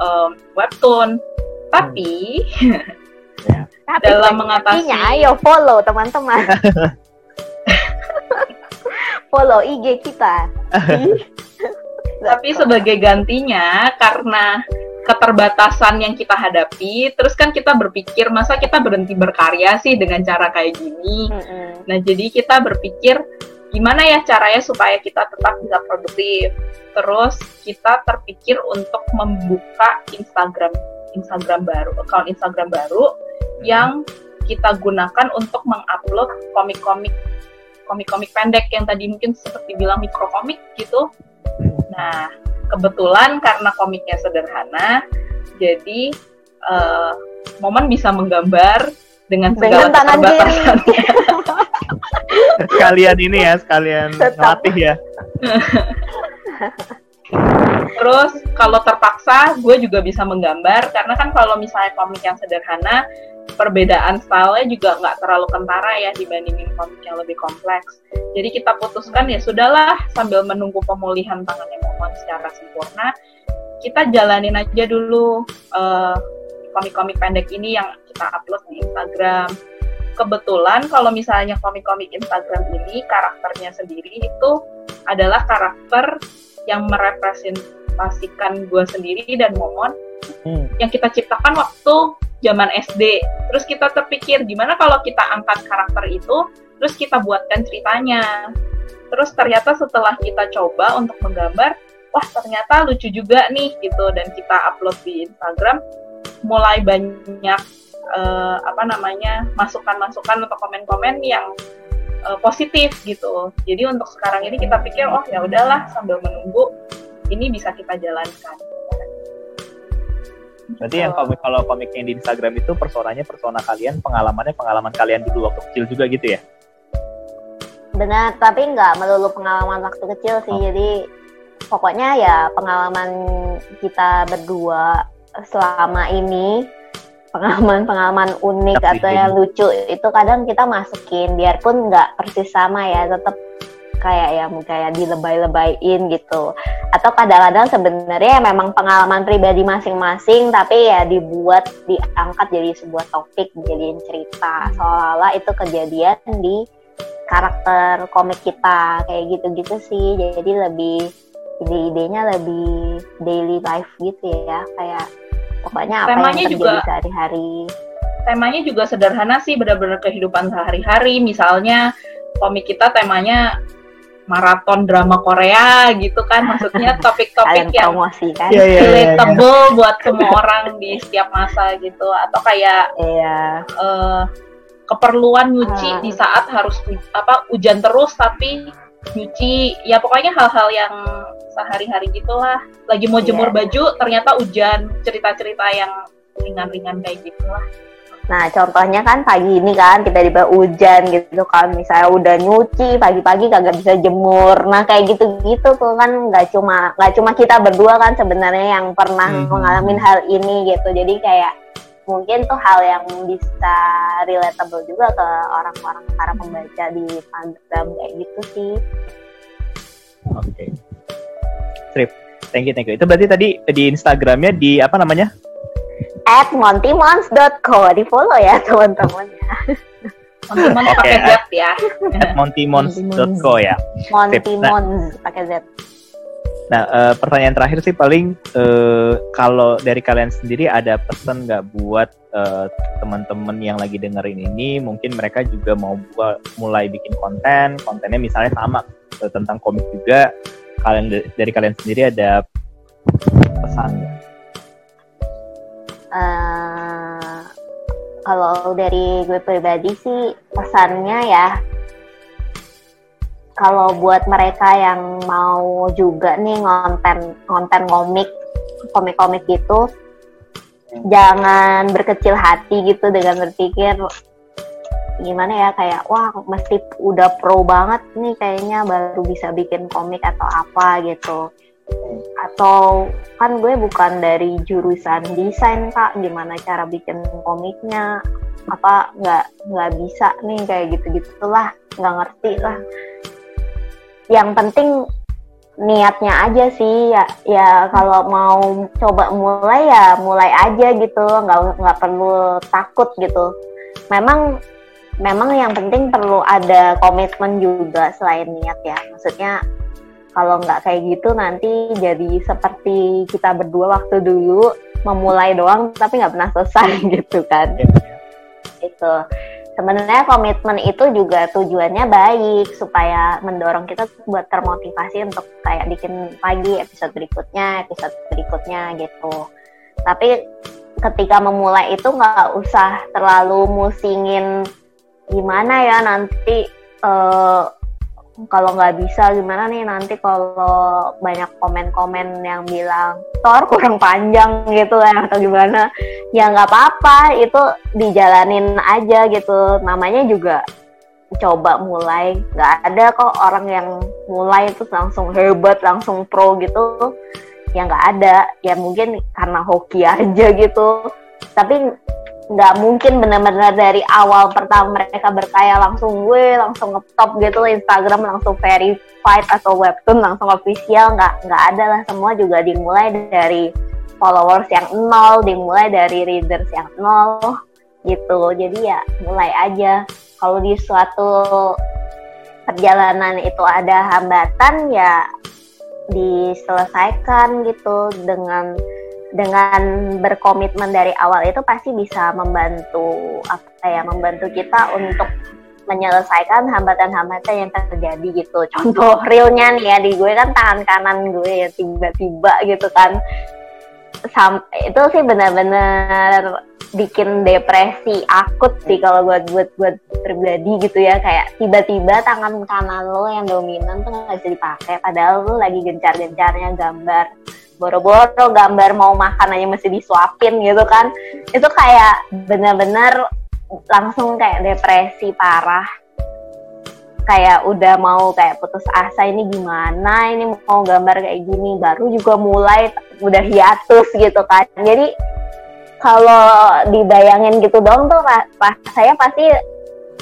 [SPEAKER 3] um, webtoon. Tapi [laughs]
[SPEAKER 2] Tapi
[SPEAKER 3] dalam
[SPEAKER 2] bukan
[SPEAKER 3] mengatasi-
[SPEAKER 2] artinya, ayo follow teman-teman. [laughs] follow IG kita.
[SPEAKER 3] Tapi sebagai gantinya karena keterbatasan yang kita hadapi, terus kan kita berpikir masa kita berhenti berkarya sih dengan cara kayak gini.
[SPEAKER 2] Mm-mm.
[SPEAKER 3] Nah, jadi kita berpikir gimana ya caranya supaya kita tetap bisa produktif. Terus kita terpikir untuk membuka Instagram Instagram baru, account Instagram baru yang kita gunakan untuk mengupload komik-komik komik-komik pendek yang tadi mungkin seperti bilang mikrokomik gitu. Nah, kebetulan karena komiknya sederhana, jadi eh, momen bisa menggambar dengan segala
[SPEAKER 2] Dengan
[SPEAKER 3] keterbatasannya. [laughs]
[SPEAKER 1] Sekalian ini ya, sekalian ngelatih ya. [laughs]
[SPEAKER 3] Terus kalau terpaksa gue juga bisa menggambar karena kan kalau misalnya komik yang sederhana perbedaan stylenya juga nggak terlalu kentara ya dibandingin komik yang lebih kompleks. Jadi kita putuskan ya sudahlah sambil menunggu pemulihan tangannya Momon secara sempurna kita jalanin aja dulu eh, komik-komik pendek ini yang kita upload di Instagram. Kebetulan kalau misalnya komik-komik Instagram ini karakternya sendiri itu adalah karakter yang merepresentasikan gue sendiri dan Momon
[SPEAKER 1] Hmm.
[SPEAKER 3] yang kita ciptakan waktu zaman SD. Terus kita terpikir gimana kalau kita angkat karakter itu, terus kita buatkan ceritanya. Terus ternyata setelah kita coba untuk menggambar, wah ternyata lucu juga nih gitu dan kita upload di Instagram, mulai banyak eh, apa namanya masukan-masukan atau komen-komen yang eh, positif gitu. Jadi untuk sekarang ini kita pikir oh ya udahlah sambil menunggu ini bisa kita jalankan.
[SPEAKER 1] Berarti yang komik kalau komik yang di Instagram itu personanya persona kalian, pengalamannya pengalaman kalian dulu waktu kecil juga gitu ya?
[SPEAKER 2] Benar, tapi nggak melulu pengalaman waktu kecil sih.
[SPEAKER 1] Oh.
[SPEAKER 2] Jadi pokoknya ya pengalaman kita berdua selama ini pengalaman-pengalaman unik
[SPEAKER 1] Tapi
[SPEAKER 2] atau yang lucu itu kadang kita masukin biarpun nggak persis sama ya tetap kayak yang kayak dilebay-lebayin gitu. Atau kadang-kadang sebenarnya memang pengalaman pribadi masing-masing tapi ya dibuat diangkat jadi sebuah topik dijadiin cerita. Seolah-olah itu kejadian di karakter komik kita. Kayak gitu-gitu sih. Jadi lebih ide-idenya lebih daily life gitu ya. Kayak pokoknya apa
[SPEAKER 3] Temanya
[SPEAKER 2] yang terjadi
[SPEAKER 3] juga-
[SPEAKER 2] sehari-hari.
[SPEAKER 3] Temanya juga sederhana sih benar-benar kehidupan sehari-hari. Misalnya komik kita temanya maraton drama Korea gitu kan. Maksudnya [laughs] topik-topik yang
[SPEAKER 2] promosi kan?
[SPEAKER 1] Iya, iya, iya.
[SPEAKER 3] relatable buat semua orang di setiap masa gitu. Atau kayak
[SPEAKER 2] iya.
[SPEAKER 3] eh, keperluan nyuci
[SPEAKER 2] Ah.
[SPEAKER 3] di saat harus apa hujan terus tapi nyuci. Ya pokoknya hal-hal yang sehari-hari gitulah. Lagi mau
[SPEAKER 2] Iya.
[SPEAKER 3] jemur baju ternyata hujan. Cerita-cerita yang ringan-ringan kayak gitulah
[SPEAKER 2] Nah, contohnya kan pagi ini kan kita tiba hujan gitu kan, misalnya udah nyuci pagi-pagi kagak bisa jemur. Nah, kayak gitu-gitu tuh kan nggak cuma nggak cuma kita berdua kan sebenarnya yang pernah
[SPEAKER 1] Mhm.
[SPEAKER 2] mengalami hal ini gitu. Jadi kayak mungkin tuh hal yang bisa relatable juga ke orang-orang para pembaca di Instagram kayak gitu sih.
[SPEAKER 1] Oke. Strip. Thank you, thank you. Itu berarti tadi di Instagramnya di apa namanya?
[SPEAKER 2] At montymons.co di follow ya teman-teman ya.
[SPEAKER 3] teman-teman
[SPEAKER 1] Oke,
[SPEAKER 3] pakai. Z ya
[SPEAKER 1] At montymons.co ya.
[SPEAKER 2] Montymons pakai Z.
[SPEAKER 1] Nah, eh, pertanyaan terakhir sih paling eh, kalau dari kalian sendiri ada pesan nggak buat eh, teman-teman yang lagi dengerin ini, mungkin mereka juga mau buat mulai bikin konten, kontennya misalnya sama tentang komik juga. Kalian dari kalian sendiri ada pesannya?
[SPEAKER 2] Eh, kalau dari gue pribadi sih pesannya ya kalau buat mereka yang mau juga nih ngonten ngonten komik komik-komik gitu jangan berkecil hati gitu dengan berpikir gimana ya kayak wah mesti udah pro banget nih kayaknya baru bisa bikin komik atau apa gitu atau kan gue bukan dari jurusan desain kak. Gimana cara bikin komiknya? Apa nggak nggak bisa nih kayak gitu gitulah nggak ngerti lah. Yang penting niatnya aja sih. Ya ya kalau mau coba mulai ya mulai aja gitu. Nggak nggak perlu takut gitu. Memang memang yang penting perlu ada komitmen juga selain niat ya. Maksudnya kalau nggak kayak gitu nanti jadi seperti kita berdua waktu dulu memulai doang tapi nggak pernah selesai [laughs] gitu kan. Itu sebenarnya komitmen itu juga tujuannya baik supaya mendorong kita buat termotivasi untuk kayak bikin lagi episode berikutnya episode berikutnya gitu. Tapi ketika memulai itu nggak usah terlalu musingin gimana ya nanti uh, kalau nggak bisa gimana nih nanti kalau banyak komen-komen yang bilang Thor kurang panjang gitu ya atau gimana. Ya nggak apa-apa itu dijalanin aja gitu. Namanya juga coba mulai. Nggak ada kok orang yang mulai itu langsung hebat langsung pro gitu. Ya nggak ada. Ya mungkin karena hoki aja gitu. Tapi nggak mungkin benar-benar dari awal pertama mereka berkaya langsung gue langsung ngetop gitu Instagram langsung verified atau webtoon langsung official nggak nggak ada lah. Semua juga dimulai dari followers yang nol dimulai dari readers yang nol gitu jadi ya mulai aja. Kalau di suatu perjalanan itu ada hambatan ya diselesaikan gitu dengan dengan berkomitmen dari awal itu pasti bisa membantu apa ya membantu kita untuk menyelesaikan hambatan-hambatan yang terjadi gitu. [laughs] Contoh realnya nih ya di gue kan tangan kanan gue ya tiba-tiba gitu kan. Sampai itu sih benar-benar bikin depresi akut sih kalau buat buat buat pribadi gitu ya kayak tiba-tiba tangan kanan lo yang dominan tuh nggak bisa dipakai padahal lo lagi gencar-gencarnya gambar boro-boro gambar mau makan aja mesti disuapin gitu kan. Itu kayak bener-bener langsung kayak depresi parah. Kayak udah mau kayak putus asa ini gimana? Ini mau gambar kayak gini. Baru juga mulai udah hiatus gitu kan. Jadi kalau dibayangin gitu dong tuh pas saya pasti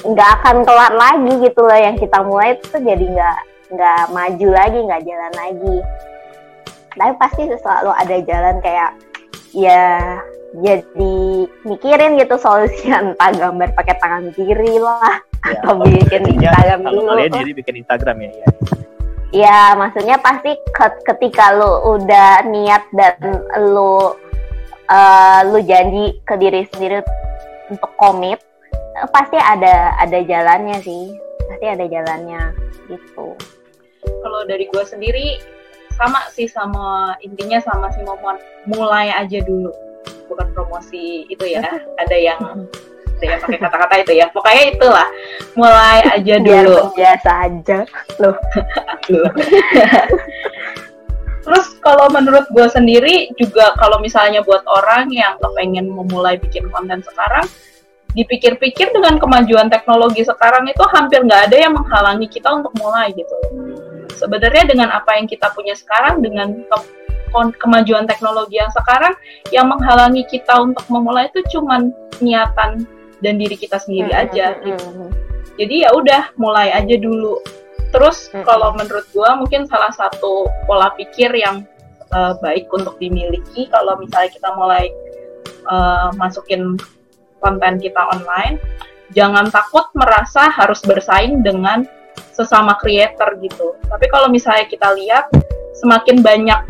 [SPEAKER 2] nggak akan kelar lagi gitu loh. Yang kita mulai itu jadi nggak nggak maju lagi nggak jalan lagi tapi pasti selalu ada jalan kayak ya jadi mikirin gitu solusinya [laughs] entah gambar pakai tangan kiri lah ya, atau bikin Instagram
[SPEAKER 1] dulu. Kalian jadi bikin Instagram ya, ya.
[SPEAKER 2] Ya, maksudnya pasti ketika lu udah niat dan lu uh, lu janji ke diri sendiri untuk komit, pasti ada ada jalannya sih. Pasti ada jalannya gitu.
[SPEAKER 3] Kalau dari gue sendiri sama sih sama intinya sama si Momon. Mulai aja dulu. Bukan promosi itu ya. Ada yang ada yang pakai kata-kata itu ya. Pokoknya itulah. Mulai aja dulu.
[SPEAKER 2] biasa aja. Loh.
[SPEAKER 3] Terus kalau menurut gue sendiri juga kalau misalnya buat orang yang kepengen memulai bikin konten sekarang dipikir-pikir dengan kemajuan teknologi sekarang itu hampir nggak ada yang menghalangi kita untuk mulai gitu sebenarnya dengan apa yang kita punya sekarang dengan ke kemajuan teknologi yang sekarang yang menghalangi kita untuk memulai itu cuman niatan dan diri kita sendiri hmm, aja hmm, gitu. Hmm, Jadi ya udah mulai aja dulu. Terus kalau menurut gua mungkin salah satu pola pikir yang uh, baik untuk dimiliki kalau misalnya kita mulai uh, masukin konten kita online, jangan takut merasa harus bersaing dengan sesama creator gitu. Tapi kalau misalnya kita lihat semakin banyak,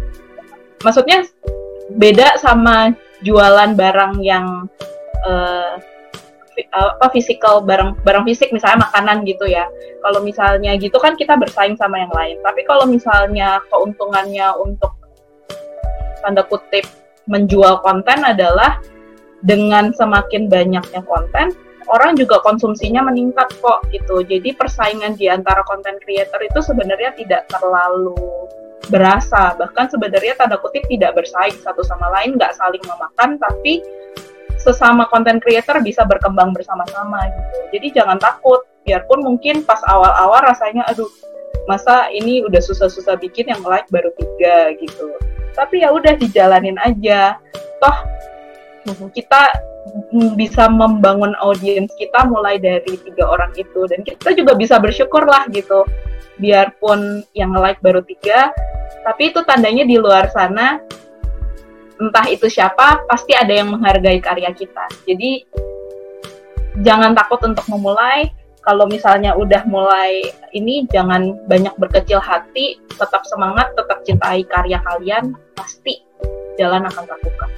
[SPEAKER 3] maksudnya beda sama jualan barang yang uh, apa fisikal barang barang fisik misalnya makanan gitu ya. Kalau misalnya gitu kan kita bersaing sama yang lain. Tapi kalau misalnya keuntungannya untuk tanda kutip menjual konten adalah dengan semakin banyaknya konten orang juga konsumsinya meningkat kok gitu. Jadi persaingan di antara konten creator itu sebenarnya tidak terlalu berasa. Bahkan sebenarnya tanda kutip tidak bersaing satu sama lain, nggak saling memakan, tapi sesama konten creator bisa berkembang bersama-sama gitu. Jadi jangan takut, biarpun mungkin pas awal-awal rasanya aduh masa ini udah susah-susah bikin yang like baru tiga gitu. Tapi ya udah dijalanin aja. Toh kita bisa membangun audiens kita mulai dari tiga orang itu. Dan kita juga bisa bersyukur lah gitu. Biarpun yang like baru tiga tapi itu tandanya di luar sana entah itu siapa pasti ada yang menghargai karya kita. Jadi jangan takut untuk memulai. Kalau misalnya udah mulai ini jangan banyak berkecil hati. Tetap semangat tetap cintai karya kalian pasti jalan akan terbuka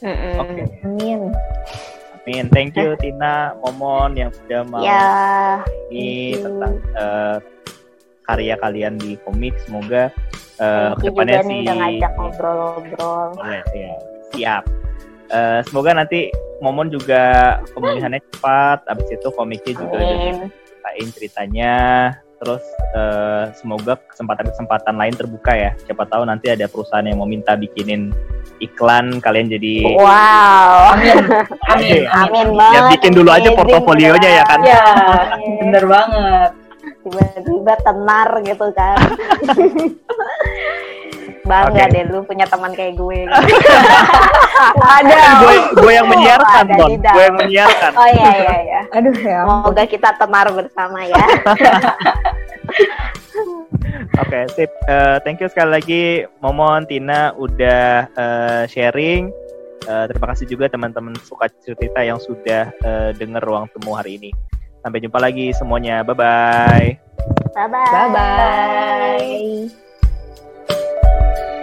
[SPEAKER 1] Oke.
[SPEAKER 2] Amin.
[SPEAKER 1] Amin. Thank you Tina, Momon yang sudah mau
[SPEAKER 2] Ya.
[SPEAKER 1] ini tentang eh, karya kalian di komik. Semoga eh,
[SPEAKER 2] you
[SPEAKER 1] ke depannya
[SPEAKER 2] juga
[SPEAKER 1] si
[SPEAKER 2] nih udah ngajak ngobrol-ngobrol.
[SPEAKER 1] Boleh, ya. Siap. Eh, semoga nanti Momon juga pemulihannya cepat. Abis itu komiknya juga udah
[SPEAKER 2] Amin.
[SPEAKER 1] ceritain ceritanya. Terus eh, semoga kesempatan-kesempatan lain terbuka ya. Siapa tahu nanti ada perusahaan yang mau minta bikinin iklan, kalian jadi
[SPEAKER 2] Wow.
[SPEAKER 3] amin amin
[SPEAKER 1] Ya,
[SPEAKER 2] Amin
[SPEAKER 1] ya
[SPEAKER 2] banget.
[SPEAKER 1] bikin dulu aja
[SPEAKER 2] Amazing
[SPEAKER 1] portofolionya ya kan.
[SPEAKER 3] ya bener banget
[SPEAKER 2] Tiba-tiba tenar gitu kan. [laughs] Bangga
[SPEAKER 1] Oke.
[SPEAKER 2] deh lu punya teman kayak gue. [laughs]
[SPEAKER 4] Ada.
[SPEAKER 1] gue gue yang menyiarkan,
[SPEAKER 2] Ada
[SPEAKER 1] Bon. Gue yang menyiarkan.
[SPEAKER 2] Oh iya iya iya.
[SPEAKER 4] Aduh ya.
[SPEAKER 2] Semoga kita tenar bersama ya. [laughs]
[SPEAKER 1] Oke, sip. Eh, thank you sekali lagi Momon, Tina udah eh, sharing. Eh, terima kasih juga teman-teman suka cerita yang sudah eh, dengar ruang temu hari ini. Sampai jumpa lagi semuanya. Bye bye.
[SPEAKER 2] Bye bye.
[SPEAKER 4] Bye bye. thank you